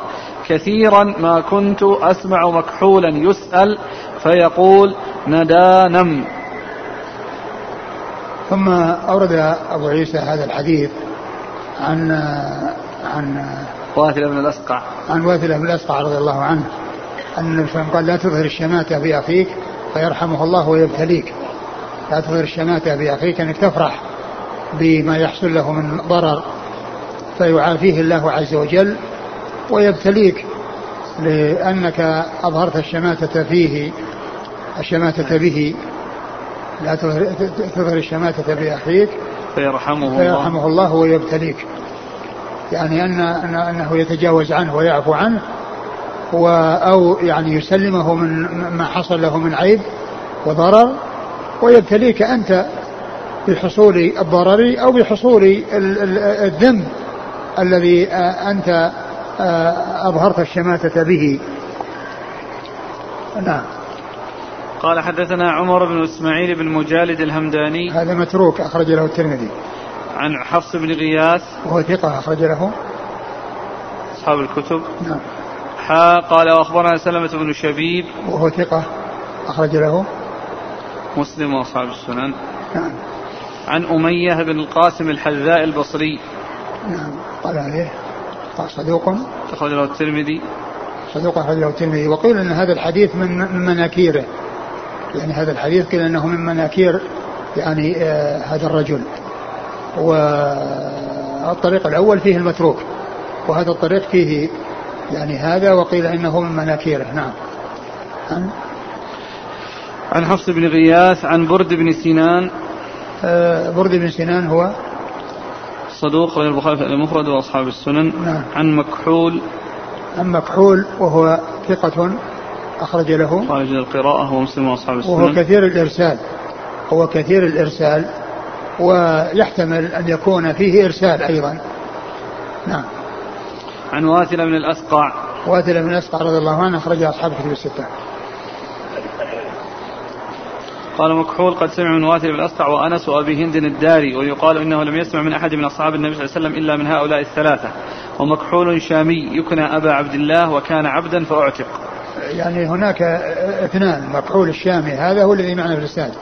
Speaker 1: كثيرا ما كنت أسمع مكحولا يسأل فيقول ندانم
Speaker 2: ثم أورد أبو عيسى هذا الحديث عن عن
Speaker 1: واثلة بن الأسقع.
Speaker 2: عن واثلة بن الأسقع رضي الله عنه أن النبي صلى الله عليه وسلم قال لا تظهر الشماتة بأخيك فيرحمه الله ويبتليك. لا تظهر الشماتة بأخيك أنك تفرح. بما يحصل له من ضرر فيعافيه الله عز وجل ويبتليك لأنك أظهرت الشماتة فيه الشماتة به. لا تظهر الشماتة بأخيك.
Speaker 1: فيرحمه الله.
Speaker 2: فيرحمه الله ويبتليك. يعني أن أنه يتجاوز عنه ويعفو عنه و أو يعني يسلمه من ما حصل له من عيب وضرر ويبتليك أنت بحصول الضرر أو بحصول الذنب الذي أنت أظهرت الشماتة به. نعم.
Speaker 1: قال حدثنا عمر بن إسماعيل بن مجالد الهمداني.
Speaker 2: هذا متروك أخرج له الترمذي.
Speaker 1: عن حفص بن غياث.
Speaker 2: وهو ثقة أخرج له.
Speaker 1: أصحاب الكتب.
Speaker 2: نعم.
Speaker 1: حا قال وأخبرنا سلمة بن شبيب.
Speaker 2: وهو ثقة أخرج له.
Speaker 1: مسلم وأصحاب السنن.
Speaker 2: نعم.
Speaker 1: عن أمية بن القاسم الحذاء البصري.
Speaker 2: نعم قال عليه. قال صدوق.
Speaker 1: أخرج له الترمذي.
Speaker 2: صدوق أخرج له الترمذي. وقيل أن هذا الحديث من من مناكيره. يعني هذا الحديث قيل أنه من مناكير يعني آه هذا الرجل. والطريق الأول فيه المتروك. وهذا الطريق فيه يعني هذا وقيل إنه من مناكيره. نعم.
Speaker 1: عن؟ عن حفص بن غياث عن برد بن سنان
Speaker 2: برد بن سنان هو
Speaker 1: صدوق غير البخاري في المفرد وأصحاب السنن.
Speaker 2: نعم.
Speaker 1: عن مكحول.
Speaker 2: عن مكحول وهو ثقة أخرج له.
Speaker 1: خارج القراءة ومسلم وأصحاب السنن.
Speaker 2: وهو كثير الإرسال. هو كثير الإرسال ويحتمل أن يكون فيه إرسال أيضا. نعم.
Speaker 1: عن واثلة من الأسقع.
Speaker 2: واثلة من الأسقع رضي الله عنه أخرج أصحاب كتب الستة.
Speaker 1: قال مكحول قد سمع من واثل بن الأسقع وأنس وأبي هند الداري ويقال إنه لم يسمع من أحد من أصحاب النبي صلى الله عليه وسلم إلا من هؤلاء الثلاثة. ومكحول شامي يكنى أبا عبد الله وكان عبدا فأعتق.
Speaker 2: يعني هناك اثنان مكحول الشامي هذا هو الذي معنا في الإسناد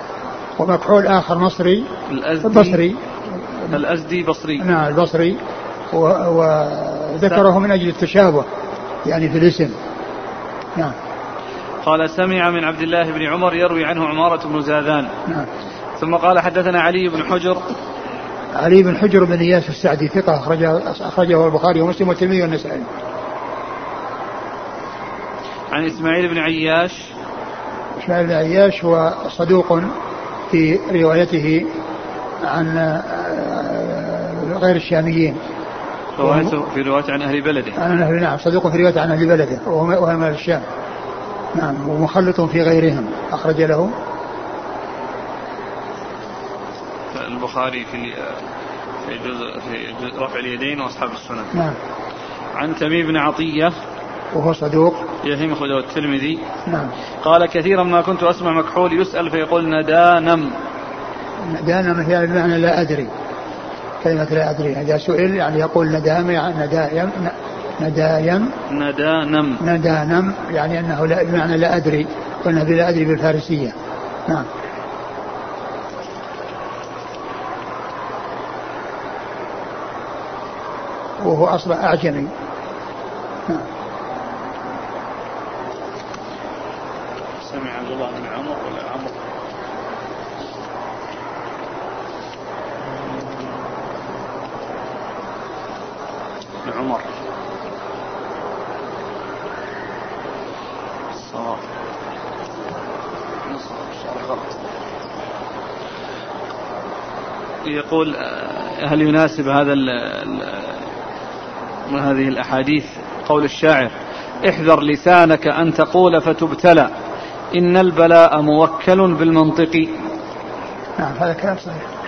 Speaker 2: ومكحول آخر مصري
Speaker 1: الأزدي
Speaker 2: بصري
Speaker 1: الأزدي بصري.
Speaker 2: نعم البصري. وذكره من أجل التشابه يعني في الاسم. نعم.
Speaker 1: قال سمع من عبد الله بن عمر يروي عنه عمارة بن زاذان
Speaker 2: نعم
Speaker 1: ثم قال حدثنا علي بن حجر
Speaker 2: علي بن حجر بن إياس السعدي ثقة أخرجه أخرجه البخاري ومسلم والترمذي والنسائي.
Speaker 1: عن إسماعيل بن عياش
Speaker 2: إسماعيل بن عياش هو صدوق في روايته عن آه، غير الشاميين.
Speaker 1: روايته في رواية عن أهل بلده.
Speaker 2: عن أهل نعم صدوق في روايته عن أهل بلده وهو من الشام. نعم ومخلط في غيرهم أخرج له
Speaker 1: البخاري في في جزء في جزء رفع اليدين وأصحاب السنن.
Speaker 2: نعم.
Speaker 1: عن تميم بن عطية
Speaker 2: وهو صدوق.
Speaker 1: يهم أخرجه الترمذي.
Speaker 2: نعم.
Speaker 1: قال كثيرا ما كنت أسمع مكحول يسأل فيقول ندانم.
Speaker 2: ندانم هي بمعنى لا أدري. كلمة لا أدري إذا سئل يعني يقول ندام يعني ندايم ندايم.
Speaker 1: ندانم.
Speaker 2: ندانم يعني أنه لا بمعنى لا أدري. قلنا لا أدري بالفارسية. نعم. وهو أصبح أعجمي. نعم.
Speaker 1: سمع عبد الله بن عمر ولا عمر بن عمر الصواب غلط يقول هل يناسب هذا ال هذه الأحاديث؟ قول الشاعر احذر لسانك أن تقول فتبتلى إن البلاء موكل بالمنطق.
Speaker 2: نعم هذا كلام صحيح.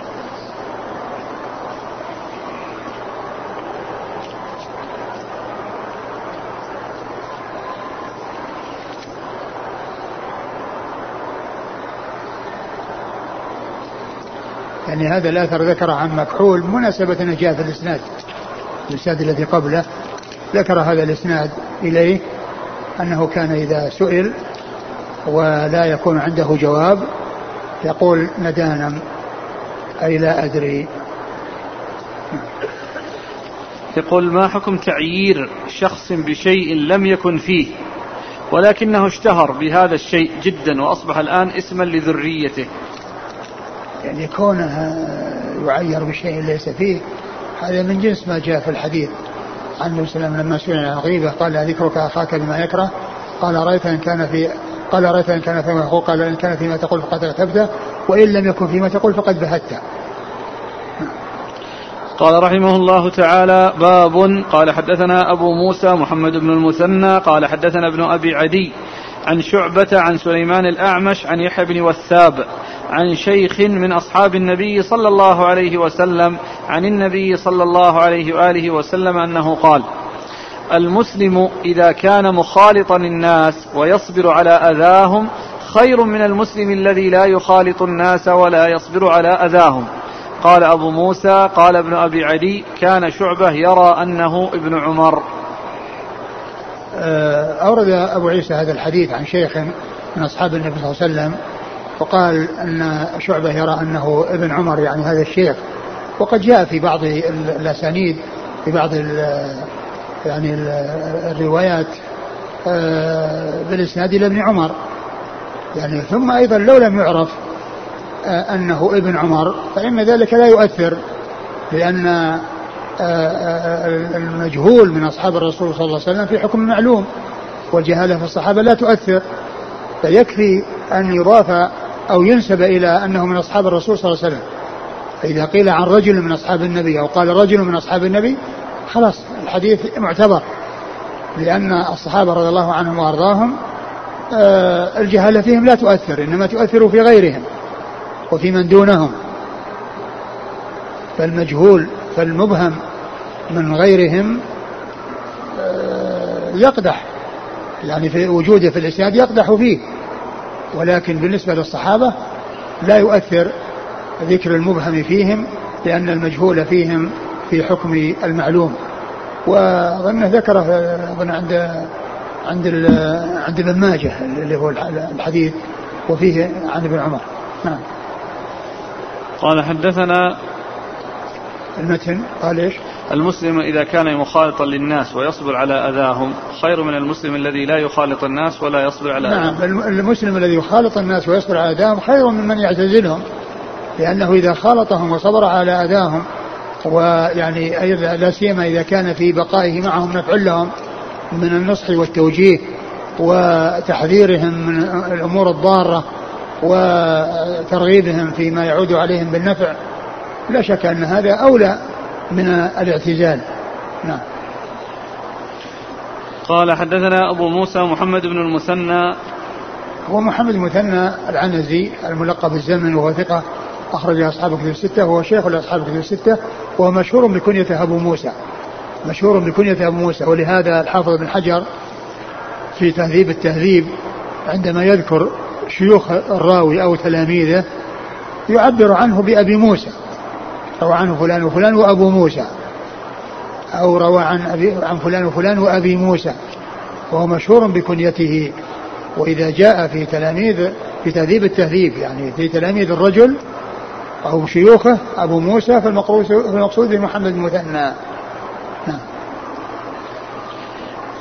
Speaker 2: يعني هذا الأثر ذكر عن مكحول مناسبة جاء في الإسناد. الإسناد الذي قبله ذكر هذا الإسناد إليه أنه كان إذا سئل ولا يكون عنده جواب يقول ندانم أي لا أدري.
Speaker 1: يقول ما حكم تعيير شخص بشيء لم يكن فيه؟ ولكنه اشتهر بهذا الشيء جدا وأصبح الآن اسما لذريته.
Speaker 2: يعني كونه يعير بشيء ليس فيه هذا من جنس ما جاء في الحديث. عن النبي صلى الله عليه وسلم لما سئل عن الغيبة قال ذكرك أخاك بما يكره؟ قال رأيت إن كان في قال رأيت إن كان فيما يقول قال إن كان فيما تقول فقد اغتبته وإن لم يكن فيما تقول فقد بهته
Speaker 1: قال رحمه الله تعالى باب قال حدثنا أبو موسى محمد بن المثنى قال حدثنا ابن أبي عدي عن شعبة عن سليمان الأعمش عن يحيى بن وثاب عن شيخ من أصحاب النبي صلى الله عليه وسلم عن النبي صلى الله عليه وآله وسلم أنه قال المسلم إذا كان مخالطا الناس ويصبر على أذاهم خير من المسلم الذي لا يخالط الناس ولا يصبر على أذاهم. قال أبو موسى قال ابن أبي عدي كان شعبة يرى أنه ابن عمر.
Speaker 2: آه، أورد أبو عيسى هذا الحديث عن شيخ من أصحاب النبي صلى الله عليه وسلم وقال أن شعبة يرى أنه ابن عمر يعني هذا الشيخ. وقد جاء في بعض الأسانيد في بعض يعني الروايات آه، بالإسناد إلى ابن عمر. يعني ثم أيضا لو لم يعرف آه، أنه ابن عمر فإن ذلك لا يؤثر لأن آه، المجهول من أصحاب الرسول صلى الله عليه وسلم في حكم معلوم والجهالة في الصحابة لا تؤثر. فيكفي أن يضاف أو ينسب إلى أنه من أصحاب الرسول صلى الله عليه وسلم. فإذا قيل عن رجل من أصحاب النبي أو قال رجل من أصحاب النبي خلاص الحديث معتبر. لأن الصحابة رضي الله عنهم وأرضاهم آه، الجهالة فيهم لا تؤثر إنما تؤثر في غيرهم وفي من دونهم. فالمجهول فالمبهم من غيرهم آه، يقدح. يعني في وجوده في الإسناد يقدح فيه. ولكن بالنسبة للصحابة لا يؤثر ذكر المبهم فيهم لأن المجهول فيهم في حكم المعلوم. وظنه ذكره أظن عند عند عند ابن ماجه اللي هو الحديث وفيه عن ابن عمر. نعم.
Speaker 1: قال حدثنا
Speaker 2: المتن قال إيش؟
Speaker 1: المسلم إذا كان مخالطا للناس ويصبر على أذاهم خير من المسلم الذي لا يخالط الناس ولا يصبر على
Speaker 2: نعم أذاهم. نعم المسلم الذي يخالط الناس ويصبر على أذاهم خير من من يعتزلهم لأنه إذا خالطهم وصبر على أذاهم ويعني أيضا لا سيما إذا كان في بقائه معهم نفع لهم من النصح والتوجيه وتحذيرهم من الأمور الضارة وترغيبهم فيما يعود عليهم بالنفع لا شك أن هذا أولى من الاعتزال. نعم.
Speaker 1: قال حدثنا أبو موسى محمد بن المثنى.
Speaker 2: هو محمد المثنى العنزي الملقب بالزمن وهو ثقة أخرج أصحاب كتب الستة وهو شيخ لأصحاب كتب الستة وهو مشهور بكنية أبو موسى. مشهور بكنية أبو موسى ولهذا الحافظ بن حجر في تهذيب التهذيب عندما يذكر شيوخ الراوي أو تلاميذه يعبر عنه بأبي موسى. روى عنه فلان وفلان وأبو موسى. أو روى عن, أبي عن فلان وفلان وأبي موسى. وهو مشهور بكنيته. وإذا جاء في تلاميذ في تهذيب التهذيب يعني في تلاميذ الرجل أو شيوخه أبو موسى فالمقصود بمحمد المثنى. نعم.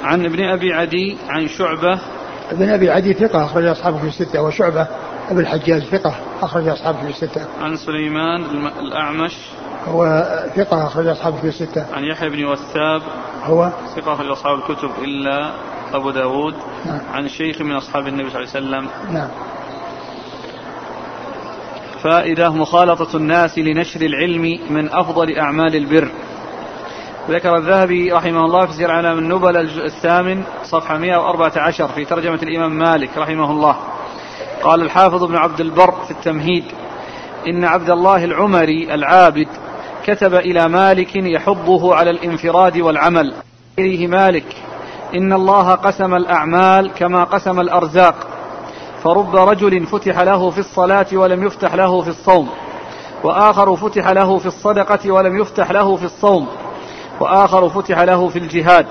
Speaker 1: عن ابن أبي عدي عن شعبة.
Speaker 2: ابن أبي عدي ثقة أخرج أصحابه في الستة وشعبة أبو الحجاج ثقة أخرج أصحابه في الستة.
Speaker 1: عن سليمان الأعمش.
Speaker 2: هو ثقة أخرج أصحابه في الستة.
Speaker 1: عن يحيى بن وثاب
Speaker 2: هو؟
Speaker 1: ثقة أخرج أصحاب الكتب إلا أبو داود. نعم. عن شيخ من أصحاب النبي صلى الله عليه وسلم.
Speaker 2: نعم.
Speaker 1: فائدة مخالطة الناس لنشر العلم من أفضل أعمال البر. ذكر الذهبي رحمه الله في سير علام النبل الجزء الثامن صفحة 114 في ترجمة الإمام مالك رحمه الله. قال الحافظ ابن عبد البر في التمهيد إن عبد الله العمري العابد كتب إلى مالك يحضه على الانفراد والعمل. إليه مالك إن الله قسم الأعمال كما قسم الأرزاق فرب رجل فتح له في الصلاة ولم يفتح له في الصوم وآخر فتح له في الصدقة ولم يفتح له في الصوم وآخر فتح له في الجهاد.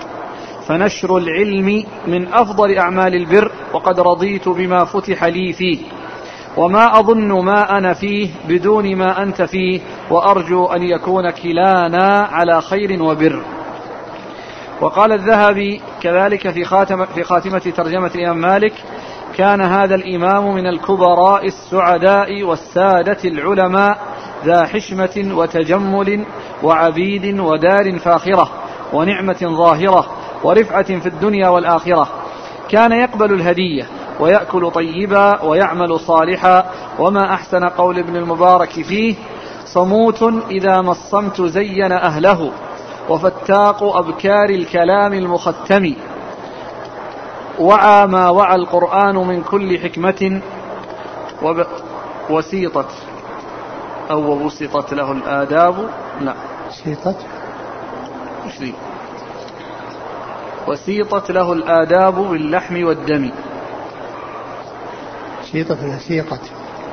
Speaker 1: فنشر العلم من أفضل أعمال البر وقد رضيت بما فتح لي فيه. وما أظن ما أنا فيه بدون ما أنت فيه وأرجو أن يكون كلانا على خير وبر. وقال الذهبي كذلك في خاتمة, في خاتمة ترجمة الإمام مالك كان هذا الإمام من الكبراء السعداء والسادة العلماء ذا حشمة وتجمل وعبيد ودار فاخرة ونعمة ظاهرة. ورفعة في الدنيا والآخرة. كان يقبل الهدية ويأكل طيبا ويعمل صالحا. وما أحسن قول ابن المبارك فيه؟ صموت إذا ما الصمت زين أهله. وفتاق أبكار الكلام المختم. وعى ما وعى القرآن من كل حكمة. وب... وسيطت. أو وسطت له الآداب. لا.
Speaker 2: سيطت؟
Speaker 1: وسيطت له الآداب باللحم والدم.
Speaker 2: سيطت ولا سيقت.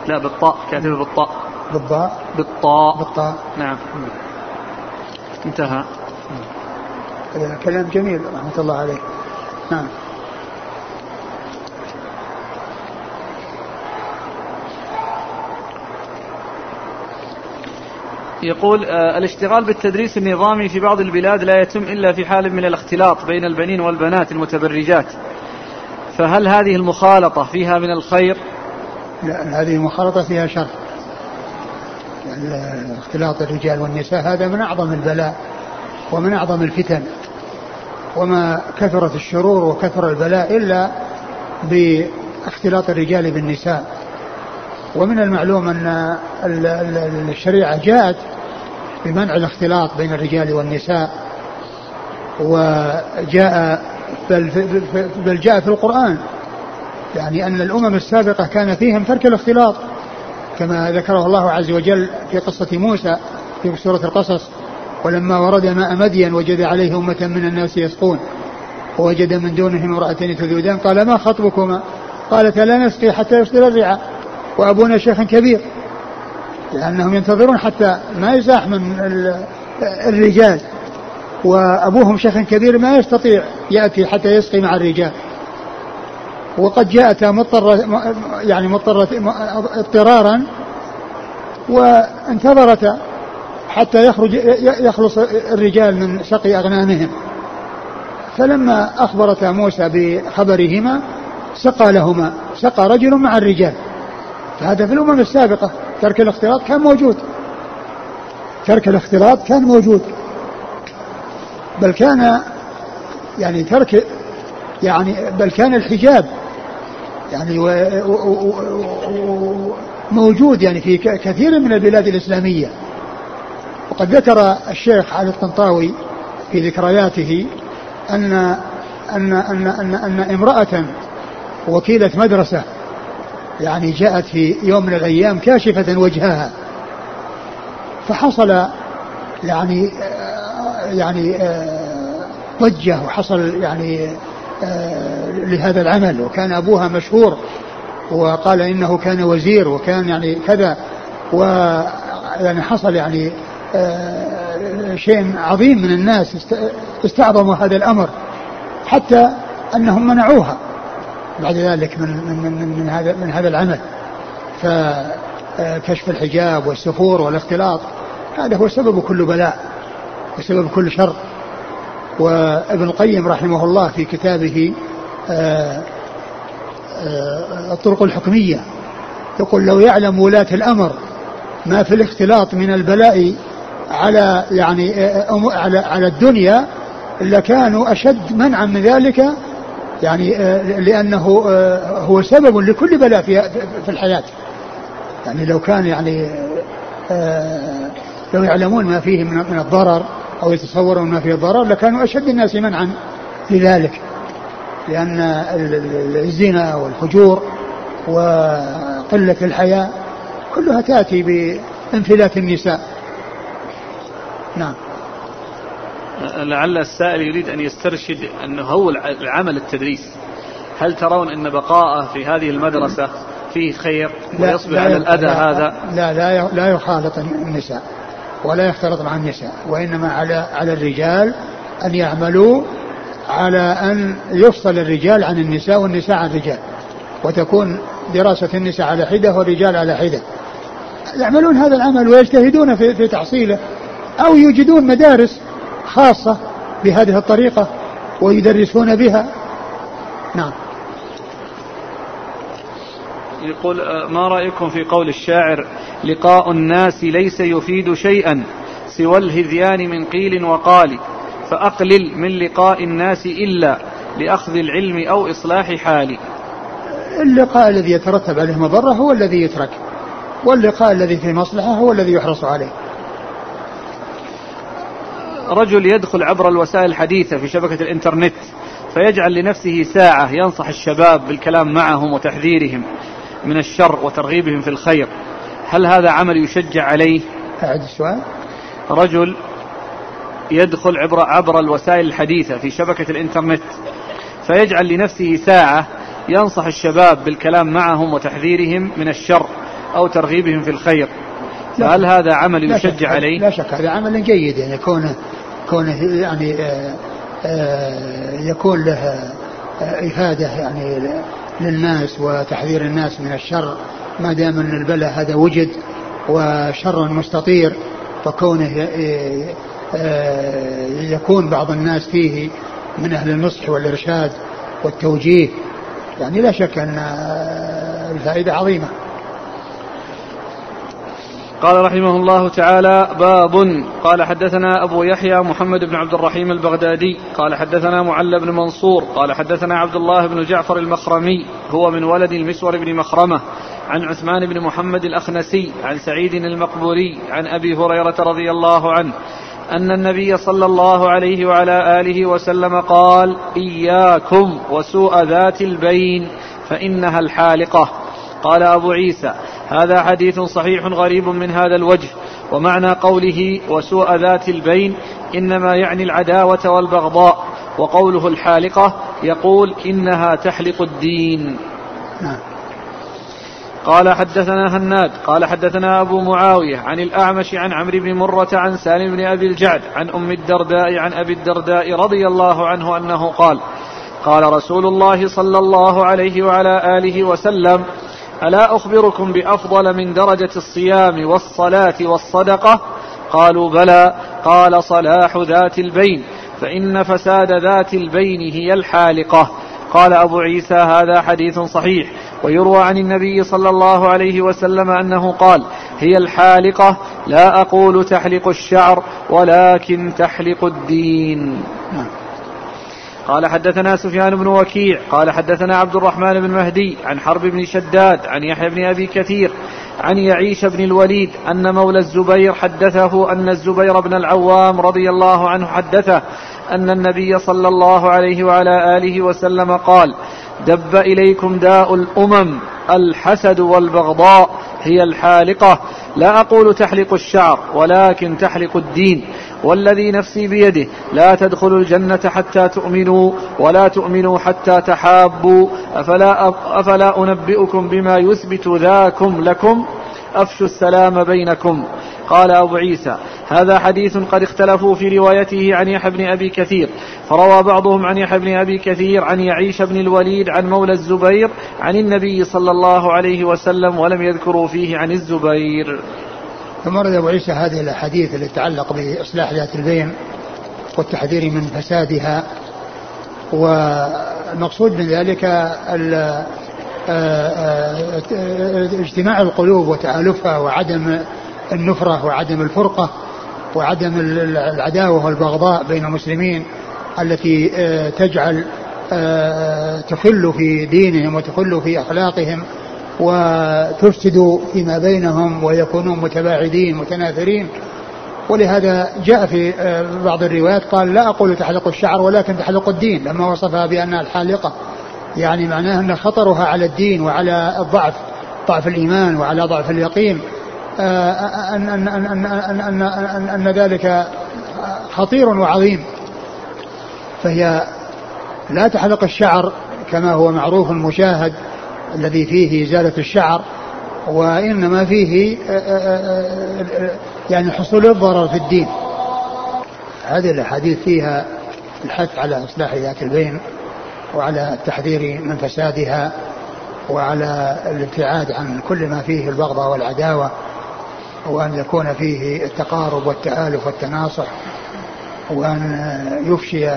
Speaker 1: لا بالطاء كاتبة بالطاء.
Speaker 2: بالضاء.
Speaker 1: بالطاء.
Speaker 2: بالطاء.
Speaker 1: نعم. انتهى.
Speaker 2: كلام جميل رحمة الله عليه. نعم.
Speaker 1: يقول آه الاشتغال بالتدريس النظامي في بعض البلاد لا يتم إلا في حال من الاختلاط بين البنين والبنات المتبرجات. فهل هذه المخالطة فيها من الخير؟
Speaker 2: لا هذه المخالطة فيها شر. يعني اختلاط الرجال والنساء هذا من أعظم البلاء ومن أعظم الفتن. وما كثرت الشرور وكثر البلاء إلا باختلاط الرجال بالنساء. ومن المعلوم أن الشريعة جاءت بمنع الاختلاط بين الرجال والنساء وجاء بل, بل جاء في القرآن يعني أن الأمم السابقة كان فيهم ترك الاختلاط كما ذكره الله عز وجل في قصة موسى في سورة القصص ولما ورد ماء مدين وجد عليه أمة من الناس يسقون ووجد من دونهم امرأتين تذودان قال ما خطبكما؟ قالتا لا نسقي حتى يصدر الرعاء وأبونا شيخ كبير لأنهم ينتظرون حتى ما يزاح من الرجال. وأبوهم شيخ كبير ما يستطيع يأتي حتى يسقي مع الرجال. وقد جاءت مضطرة يعني مضطرة اضطرارا وانتظرتا حتى يخرج يخلص الرجال من سقي أغنامهم. فلما أخبرتا موسى بخبرهما سقى لهما سقى رجل مع الرجال. فهذا في الأمم السابقة. ترك الاختلاط كان موجود. ترك الاختلاط كان موجود. بل كان يعني ترك يعني بل كان الحجاب يعني و و و موجود يعني في كثير من البلاد الإسلامية. وقد ذكر الشيخ علي الطنطاوي في ذكرياته أن أن أن أن, أن امرأة وكيلة مدرسة يعني جاءت في يوم من الأيام كاشفة وجهها. فحصل يعني يعني ضجة وحصل يعني لهذا العمل. وكان أبوها مشهور وقال إنه كان وزير وكان يعني كذا. و يعني حصل يعني شيء عظيم من الناس استعظموا هذا الأمر حتى أنهم منعوها. بعد ذلك من من من, من هذا من هذا العمل. فكشف الحجاب والسفور والاختلاط هذا هو سبب كل بلاء وسبب كل شر. وابن القيم رحمه الله في كتابه آه، آه، الطرق الحكمية يقول لو يعلم ولاة الأمر ما في الاختلاط من البلاء على يعني آه، على على الدنيا لكانوا أشد منعا من ذلك يعني لأنه هو سبب لكل بلاء في في الحياة. يعني لو كان يعني لو يعلمون ما فيه من الضرر أو يتصورون ما فيه ضرر لكانوا أشد الناس منعا لذلك. لأن الزنا والفجور وقلة الحياة كلها تأتي بانفلات النساء. نعم.
Speaker 1: لعل السائل يريد أن يسترشد أنه هو العمل التدريس. هل ترون أن بقاءه في هذه المدرسة فيه خير ويصبر على الأذى
Speaker 2: لا
Speaker 1: هذا؟
Speaker 2: لا لا لا يخالط النساء ولا يختلط مع النساء وإنما على على الرجال أن يعملوا على أن يفصل الرجال عن النساء والنساء عن الرجال وتكون دراسة النساء على حدة والرجال على حدة. يعملون هذا العمل ويجتهدون في, في تحصيله أو يوجدون مدارس خاصة بهذه الطريقة ويدرسون بها. نعم.
Speaker 1: يقول آه، ما رأيكم في قول الشاعر لقاء الناس ليس يفيد شيئا سوى الهذيان من قيل وقال فأقلل من لقاء الناس إلا لأخذ العلم أو إصلاح حالي.
Speaker 2: اللقاء الذي يترتب عليه مضرة هو الذي يترك واللقاء الذي فيه مصلحة هو الذي يحرص عليه.
Speaker 1: رجل يدخل عبر الوسائل الحديثة في شبكة الإنترنت فيجعل لنفسه ساعة ينصح الشباب بالكلام معهم وتحذيرهم من الشر وترغيبهم في الخير. هل هذا عمل يشجع عليه؟
Speaker 2: أعد السؤال.
Speaker 1: رجل يدخل عبر, عبر الوسائل الحديثة في شبكة الإنترنت فيجعل لنفسه ساعة ينصح الشباب بالكلام معهم وتحذيرهم من الشر أو ترغيبهم في الخير. فهل هذا عمل يشجع عليه؟
Speaker 2: لا شك. هذا عمل جيد يعني كونه كونه يعني آآ آآ يكون له إفادة يعني للناس وتحذير الناس من الشر. ما دام أن البلاء هذا وجد وشر مستطير فكونه يكون بعض الناس فيه من أهل النصح والإرشاد والتوجيه يعني لا شك أن الفائدة عظيمة.
Speaker 1: قال رحمه الله تعالى باب. قال حدثنا أبو يحيى محمد بن عبد الرحيم البغدادي. قال حدثنا معل بن منصور. قال حدثنا عبد الله بن جعفر المخرمي هو من ولد المسور بن مخرمة. عن عثمان بن محمد الأخنسي عن سعيد المقبوري عن أبي هريرة رضي الله عنه أن النبي صلى الله عليه وعلى آله وسلم قال إياكم وسوء ذات البين فإنها الحالقة. قال أبو عيسى هذا حديث صحيح غريب من هذا الوجه ومعنى قوله وسوء ذات البين إنما يعني العداوة والبغضاء وقوله الحالقة يقول إنها تحلق الدين. نعم. قال حدثنا هناد قال حدثنا أبو معاوية عن الأعمش عن عمرو بن مرة عن سالم بن أبي الجعد عن أم الدرداء عن أبي الدرداء رضي الله عنه أنه قال قال رسول الله صلى الله عليه وعلى آله وسلم ألا أخبركم بأفضل من درجة الصيام والصلاة والصدقة؟ قالوا بلى قال صلاح ذات البين فإن فساد ذات البين هي الحالقة. قال أبو عيسى هذا حديث صحيح ويروى عن النبي صلى الله عليه وسلم أنه قال هي الحالقة لا أقول تحلق الشعر ولكن تحلق الدين. نعم. قال حدثنا سفيان بن وكيع قال حدثنا عبد الرحمن بن مهدي عن حرب بن شداد عن يحيى بن أبي كثير عن يعيش بن الوليد أن مولى الزبير حدثه أن الزبير بن العوام رضي الله عنه حدثه أن النبي صلى الله عليه وعلى آله وسلم قال دب إليكم داء الأمم الحسد والبغضاء هي الحالقة. لا أقول تحلق الشعر ولكن تحلق الدين. والذي نفسي بيده. لا تدخلوا الجنة حتى تؤمنوا ولا تؤمنوا حتى تحابوا. أفلا, أفلا أنبئكم بما يثبت ذاكم لكم؟ أفشوا السلام بينكم. قال أبو عيسى هذا حديث قد اختلفوا في روايته عن يحيى بن أبي كثير فروى بعضهم عن يحيى بن أبي كثير عن يعيش بن الوليد عن مولى الزبير عن النبي صلى الله عليه وسلم ولم يذكروا فيه عن الزبير.
Speaker 2: ثم ورد أبو عيسى هذه الأحاديث التي تتعلق بإصلاح ذات البين والتحذير من فسادها والمقصود من ذلك آه، آه، اجتماع القلوب وتآلفها وعدم النفرة وعدم الفرقة وعدم العداوة والبغضاء بين المسلمين التي آه، تجعل تخل في دينهم وتخل في أخلاقهم. وتفسد فيما بينهم ويكونون متباعدين متنافرين ولهذا جاء في آه، بعض الروايات قال لا أقول تحلق الشعر ولكن تحلق الدين لما وصفها بأنها الحالقة. يعني معناه أن خطرها على الدين وعلى الضعف ضعف الإيمان وعلى ضعف اليقين. آه، أن, أن, أن, أن, أن, أن, أن ذلك خطير وعظيم. فهي لا تحلق الشعر كما هو معروف مشاهد الذي فيه إزالة الشعر وإنما فيه يعني حصول الضرر في الدين. هذه الأحاديث فيها الحث على إصلاح ذات البين وعلى التحذير من فسادها وعلى الابتعاد عن كل ما فيه البغضاء والعداوة وأن يكون فيه التقارب والتآلف والتناصح وأن يفشي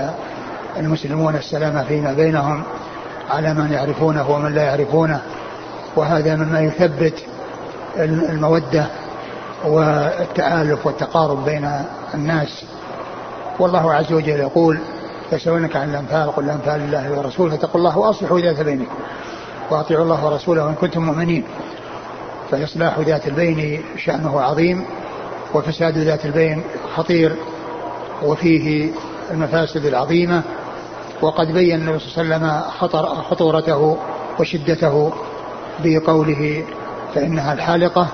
Speaker 2: المسلمون السلام فيما بينهم. على من يعرفونه ومن لا يعرفونه. وهذا مما يثبت المودة والتآلف والتقارب بين الناس. والله عز وجل يقول يسألونك عن الأنفال قل الأنفال لله ورسوله فاتقوا الله وأصلحوا ذات بينكم وأطيعوا الله ورسوله إن كنتم مؤمنين. فإصلاح ذات البين شأنه عظيم وفساد ذات البين خطير وفيه المفاسد العظيمة. وقد بين النبي صلى الله عليه وسلم خطر خطورته وشدته بقوله فإنها الحالقة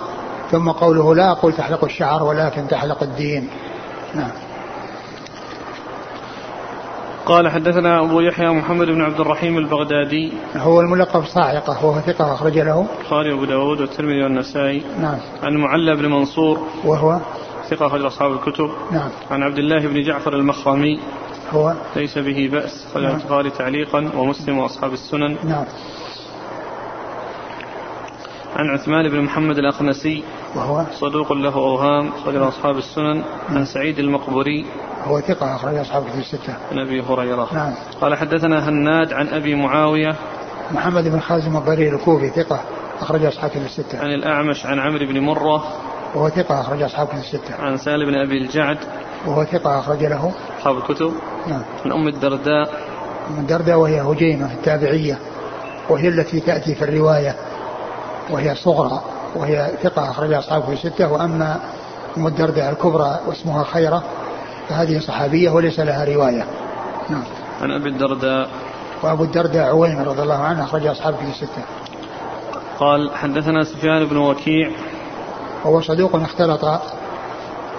Speaker 2: ثم قوله لا أقول تحلق الشعر ولكن تحلق الدين. نعم.
Speaker 1: قال حدثنا أبو يحيى محمد بن عبد الرحيم البغدادي.
Speaker 2: هو الملقب صاعقة وهو ثقة أخرج له.
Speaker 1: البخاري وأبو داود والترمذي والنسائي.
Speaker 2: نعم.
Speaker 1: عن المعلى بن منصور.
Speaker 2: وهو؟
Speaker 1: ثقة أخرج أصحاب الكتب.
Speaker 2: نعم.
Speaker 1: عن عبد الله بن جعفر المخرمي.
Speaker 2: هو
Speaker 1: ليس به بأس أخرج
Speaker 2: نعم.
Speaker 1: البخاري تعليقا ومسلم وأصحاب السنن.
Speaker 2: نعم.
Speaker 1: عن عثمان بن محمد الأخنسي
Speaker 2: وهو
Speaker 1: صدوق له أوهام أخرج أصحاب السنن. عن سعيد المقبري
Speaker 2: هو ثقة أخرج أصحاب كتب الستة.
Speaker 1: عن أبي هريرة.
Speaker 2: نعم.
Speaker 1: قال حدثنا هناد عن أبي معاوية.
Speaker 2: محمد بن خازم الضرير الكوفي ثقة أخرج أصحاب كتب الستة.
Speaker 1: عن الأعمش عن عمرو بن مرة.
Speaker 2: وهو ثقة أخرج أصحاب كتب الستة.
Speaker 1: عن سالم بن أبي الجعد.
Speaker 2: وهو ثقة أخرج له.
Speaker 1: أصحاب الكتب.
Speaker 2: نعم.
Speaker 1: عن أم الدرداء.
Speaker 2: من دردة وهي هجيمة التابعية وهي التي تأتي في الرواية وهي صغرى وهي ثقة أخرج أصحاب كتب الستة. وأما أم الدرداء الكبرى واسمها خيرة فهذه صحابية وليس لها رواية. نعم.
Speaker 1: عن أبي الدرداء.
Speaker 2: وأبو الدرداء عويمر رضي الله عنه أخرج أصحاب كتب الستة.
Speaker 1: قال حدثنا سفيان بن وكيع.
Speaker 2: وهو صدوق اختلط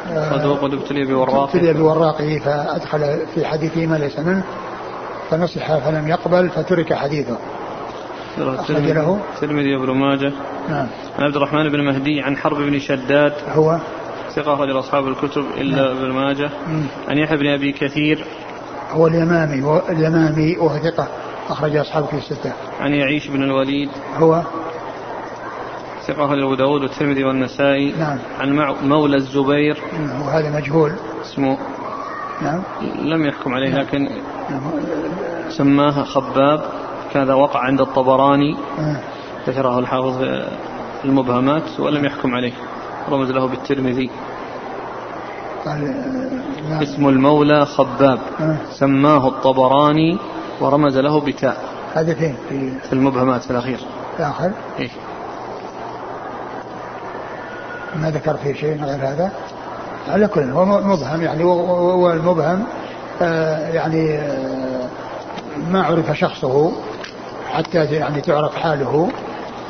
Speaker 1: صدوق ابتلي بوراق
Speaker 2: ابتلي بوراقه فأدخل في حديثه ما ليس منه. فنصح فلم يقبل فترك حديثه. أخرج له.
Speaker 1: الترمذي وابن ماجه.
Speaker 2: نعم.
Speaker 1: عن عبد الرحمن بن مهدي عن حرب بن شداد.
Speaker 2: هو؟
Speaker 1: ثقة أخرج أصحاب الكتب إلا ابن ماجه. عن يحيى بن أبي كثير.
Speaker 2: هو اليمامي اليمامي وهو ثقة أخرج أصحابه في الستة.
Speaker 1: عن يعيش بن الوليد.
Speaker 2: هو؟
Speaker 1: أخرج أبو داود والترمذي والنسائي
Speaker 2: نعم.
Speaker 1: عن مولى الزبير.
Speaker 2: مم، وهذا مجهول.
Speaker 1: اسمه
Speaker 2: نعم.
Speaker 1: لم يحكم عليه لكن
Speaker 2: نعم.
Speaker 1: سماه خباب. كذا وقع عند الطبراني.
Speaker 2: آه.
Speaker 1: ذكره الحافظ في المبهمات ولم يحكم عليه. رمز له بالترمذي.
Speaker 2: قال نعم.
Speaker 1: اسم المولى خباب.
Speaker 2: آه.
Speaker 1: سماه الطبراني ورمز له بتاء.
Speaker 2: هذا فين؟ في
Speaker 1: في المبهمات في الأخير.
Speaker 2: الآخر؟
Speaker 1: إيه؟
Speaker 2: ما ذكر فيه شيء غير هذا. على كل هو مبهم يعني هو المبهم آه، يعني آه، ما عرف شخصه حتى يعني تعرف حاله.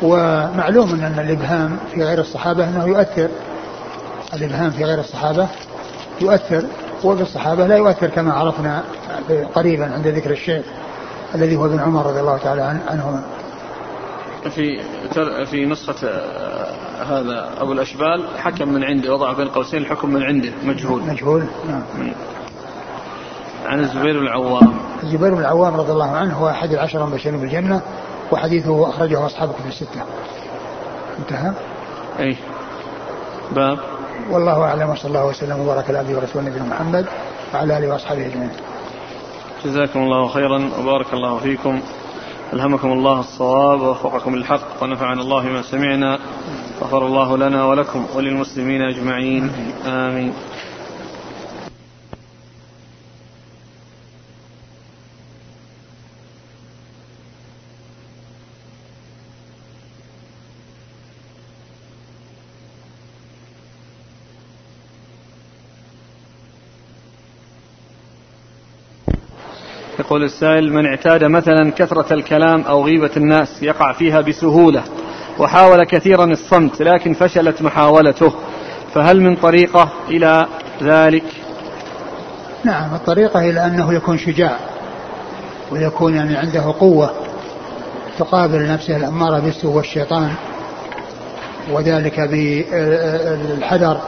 Speaker 2: ومعلوم أن الإبهام في غير الصحابة أنه يؤثر. الإبهام في غير الصحابة يؤثر وفي الصحابة لا يؤثر كما عرفنا قريبا عند ذكر الشيخ الذي هو ابن عمر رضي الله تعالى عن- عنهما
Speaker 1: في في نسخة هذا أبو الأشبال حكم من عنده وضع بين قوسين الحكم من عنده مجهول.
Speaker 2: مجهول نعم.
Speaker 1: عن الزبير بن العوام.
Speaker 2: الزبير بن العوام رضي الله عنه هو أحد العشرة المبشرين بالجنة وحديثه أخرجه اصحاب كتب الستة. انتهى؟
Speaker 1: أي باب.
Speaker 2: والله أعلم وصلى الله وسلم وبارك على عبده ورسوله نبينا محمد وعلى آله وأصحابه أجمعين.
Speaker 1: جزاكم الله خيرا وبارك الله فيكم. ألهمكم الله الصواب ووفقكم للحق ونفعنا الله ما سمعنا غفر الله لنا ولكم وللمسلمين أجمعين آمين. يقول السائل من اعتاد مثلا كثرة الكلام أو غيبة الناس يقع فيها بسهولة وحاول كثيرا الصمت لكن فشلت محاولته فهل من طريقة إلى ذلك؟
Speaker 2: نعم الطريقة إلى أنه يكون شجاع ويكون يعني عنده قوة تقابل نفسه الأمارة بالسوء والشيطان وذلك بالحذر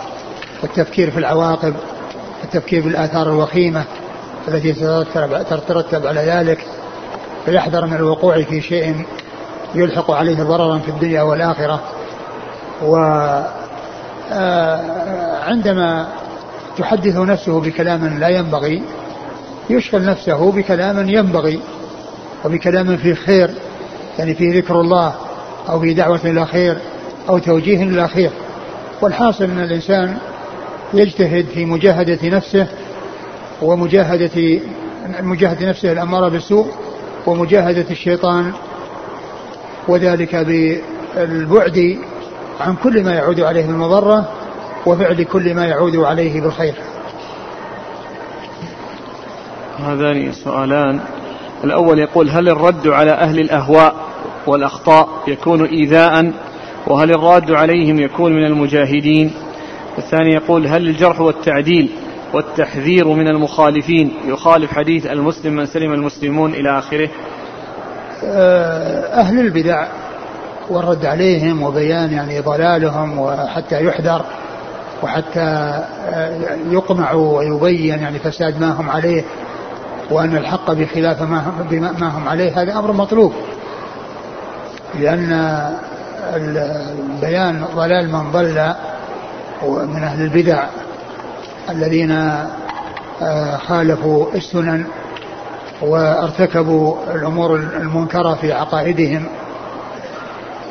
Speaker 2: والتفكير في العواقب التفكير بالآثار الوخيمة. التي تترتب على ذلك فيحذر من الوقوع في شيء يلحق عليه ضررا في الدنيا والآخرة. وعندما تحدث نفسه بكلام لا ينبغي يشغل نفسه بكلام ينبغي وبكلام فيه خير يعني فيه ذكر الله أو في دعوة إلى خير أو توجيه إلى خير. والحاصل أن الإنسان يجتهد في مجاهدة نفسه ومجاهدة مجاهدة نفسه الأمارة بالسوء ومجاهدة الشيطان وذلك بالبعد عن كل ما يعود عليه بالمضرة وفعل كل ما يعود عليه بالخير.
Speaker 1: هذان سؤالان. الأول يقول هل الرد على أهل الأهواء والأخطاء يكون إيذاء؟ وهل الراد عليهم يكون من المجاهدين؟ الثاني يقول هل الجرح والتعديل والتحذير من المخالفين. يخالف حديث المسلم من سلم المسلمون إلى آخره.
Speaker 2: آه، أهل البدع والرد عليهم وبيان يعني ضلالهم وحتى يحذر وحتى آه، يقمع ويبين يعني فساد ما هم عليه وأن الحق بخلاف ما هم, عليه. هذا أمر مطلوب لأن بيان ضلال من ضل من أهل البدع. الذين آه، خالفوا السنن وارتكبوا الأمور المنكرة في عقائدهم.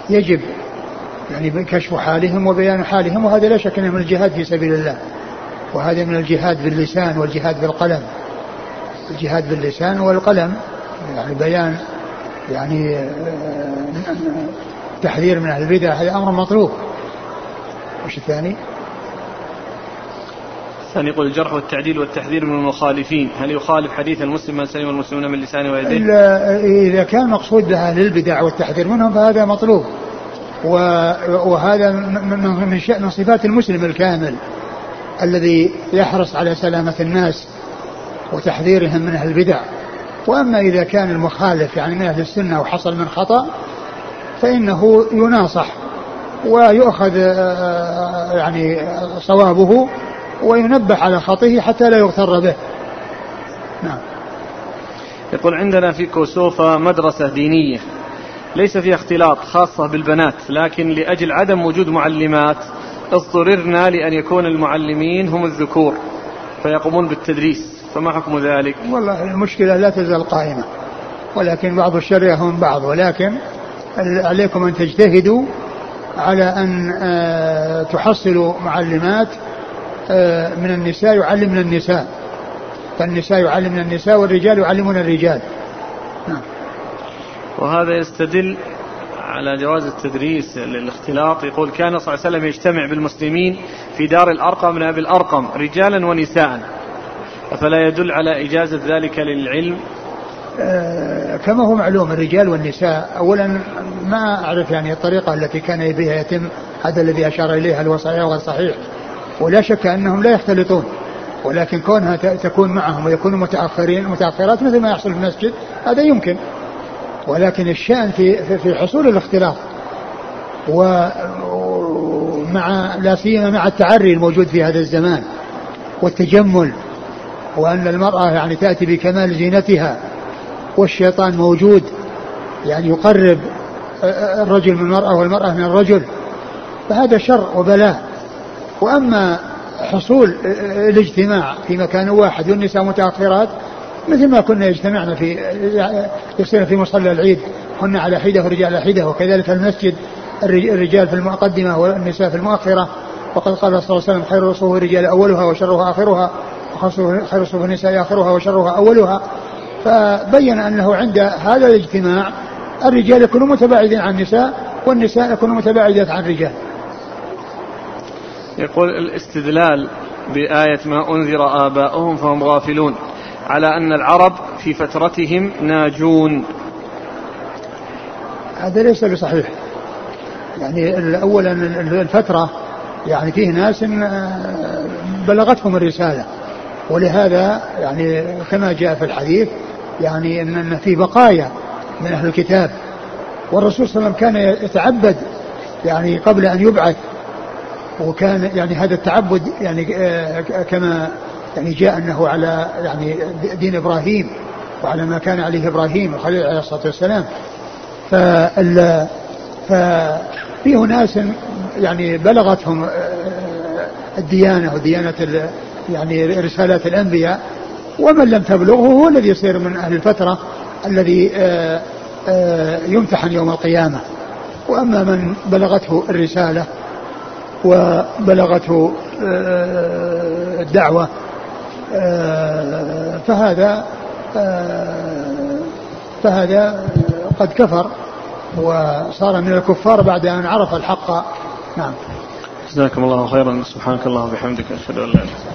Speaker 2: يجب يعني كشف حالهم وبيان حالهم وهذا لا شك إنه من الجهاد في سبيل الله. وهذا من الجهاد باللسان والجهاد بالقلم. الجهاد باللسان والقلم يعني بيان يعني آه، تحذير من أهل البدع هذا أمر مطلوب. وش الثاني؟
Speaker 1: الثاني يقول الجرح والتعديل والتحذير من المخالفين. هل يخالف حديث المسلم من سلم المسلمون من لسانه ويديه؟
Speaker 2: إذا كان مقصود بها للبدع والتحذير منهم فهذا مطلوب. وهذا من صفات المسلم الكامل الذي يحرص على سلامة الناس وتحذيرهم من أهل البدع. وأما إذا كان المخالف يعني من أهل السنة وحصل من خطأ فإنه يناصح ويؤخذ آه، آه، يعني صوابه وينبه على خطئه حتى لا يغتر به. نعم.
Speaker 1: يقول عندنا في كوسوفا مدرسة دينية. ليس فيها اختلاط خاصة بالبنات لكن لأجل عدم وجود معلمات اضطررنا لأن يكون المعلمين هم الذكور فيقومون بالتدريس. فما حكم ذلك؟
Speaker 2: والله المشكلة لا تزال قائمة ولكن بعض الشر يهون بعض ولكن عليكم أن تجتهدوا على أن آه، تحصلوا معلمات من النساء يعلمن النساء. فالنساء يعلمن النساء والرجال يعلمون الرجال. نعم.
Speaker 1: وهذا يستدل على جواز التدريس للاختلاط. يقول كان صلى الله عليه وسلم يجتمع بالمسلمين في دار الأرقم من أبي الأرقم رجالا ونساء. أفلا يدل على إجازة ذلك للعلم؟
Speaker 2: آه كما هو معلوم الرجال والنساء أولا ما أعرف يعني الطريقة التي كان بها يتم هذا الذي أشار إليه هل هو صحيح وغير صحيح. ولا شك أنهم لا يختلطون ولكن كونها تكون معهم ويكونوا متأخرين متأخرات مثل ما يحصل في المسجد هذا يمكن. ولكن الشأن في في حصول الاختلاط ومع لا سيما مع التعري الموجود في هذا الزمان والتجمل وأن المرأة يعني تأتي بكمال زينتها والشيطان موجود يعني يقرب الرجل من المرأة والمرأة من الرجل فهذا شر وبلاء. وأما حصول الاجتماع في مكان واحد والنساء متأخرات مثل ما كنا يجتمعنا في يصير في مصلى العيد هن على حدة والرجال على حدة وكذلك المسجد الرجال في المقدمة والنساء في المؤخرة وقد قال صلى الله عليه وسلم خير صفوف الرجال أولها وشرها آخرها وخير صفوف النساء آخرها وشرها أولها. فبين أنه عند هذا الاجتماع الرجال يكونوا متباعدين عن النساء والنساء يكونوا متباعدات عن الرجال.
Speaker 1: يقول الاستدلال بآية ما أنذر آباؤهم فهم غافلون على أن العرب في فترتهم ناجون.
Speaker 2: هذا ليس بصحيح. يعني أولا الفترة يعني فيه ناس آه، بلغتهم الرسالة. ولهذا يعني كما جاء في الحديث يعني إن في بقايا من أهل الكتاب. والرسول صلى الله عليه وسلم كان يتعبد يعني قبل أن يبعث. وكان يعني هذا التعبد يعني آه، كما يعني جاء أنه على يعني دين إبراهيم وعلى ما كان عليه إبراهيم الخليل عليه الصلاة والسلام. فال ففي ناس يعني بلغتهم آه، الديانة وديانة يعني رسالات الأنبياء ومن لم تبلغه هو الذي يصير من أهل الفترة الذي آه، يمتحن يوم القيامة. وأما من بلغته الرسالة وبلغته الدعوة فهذا فهذا قد كفر وصار من الكفار بعد أن عرف الحق. نعم.
Speaker 1: جزاكم الله خيرا. سبحانك اللهم وبحمدك أشهد أن لا إله إلا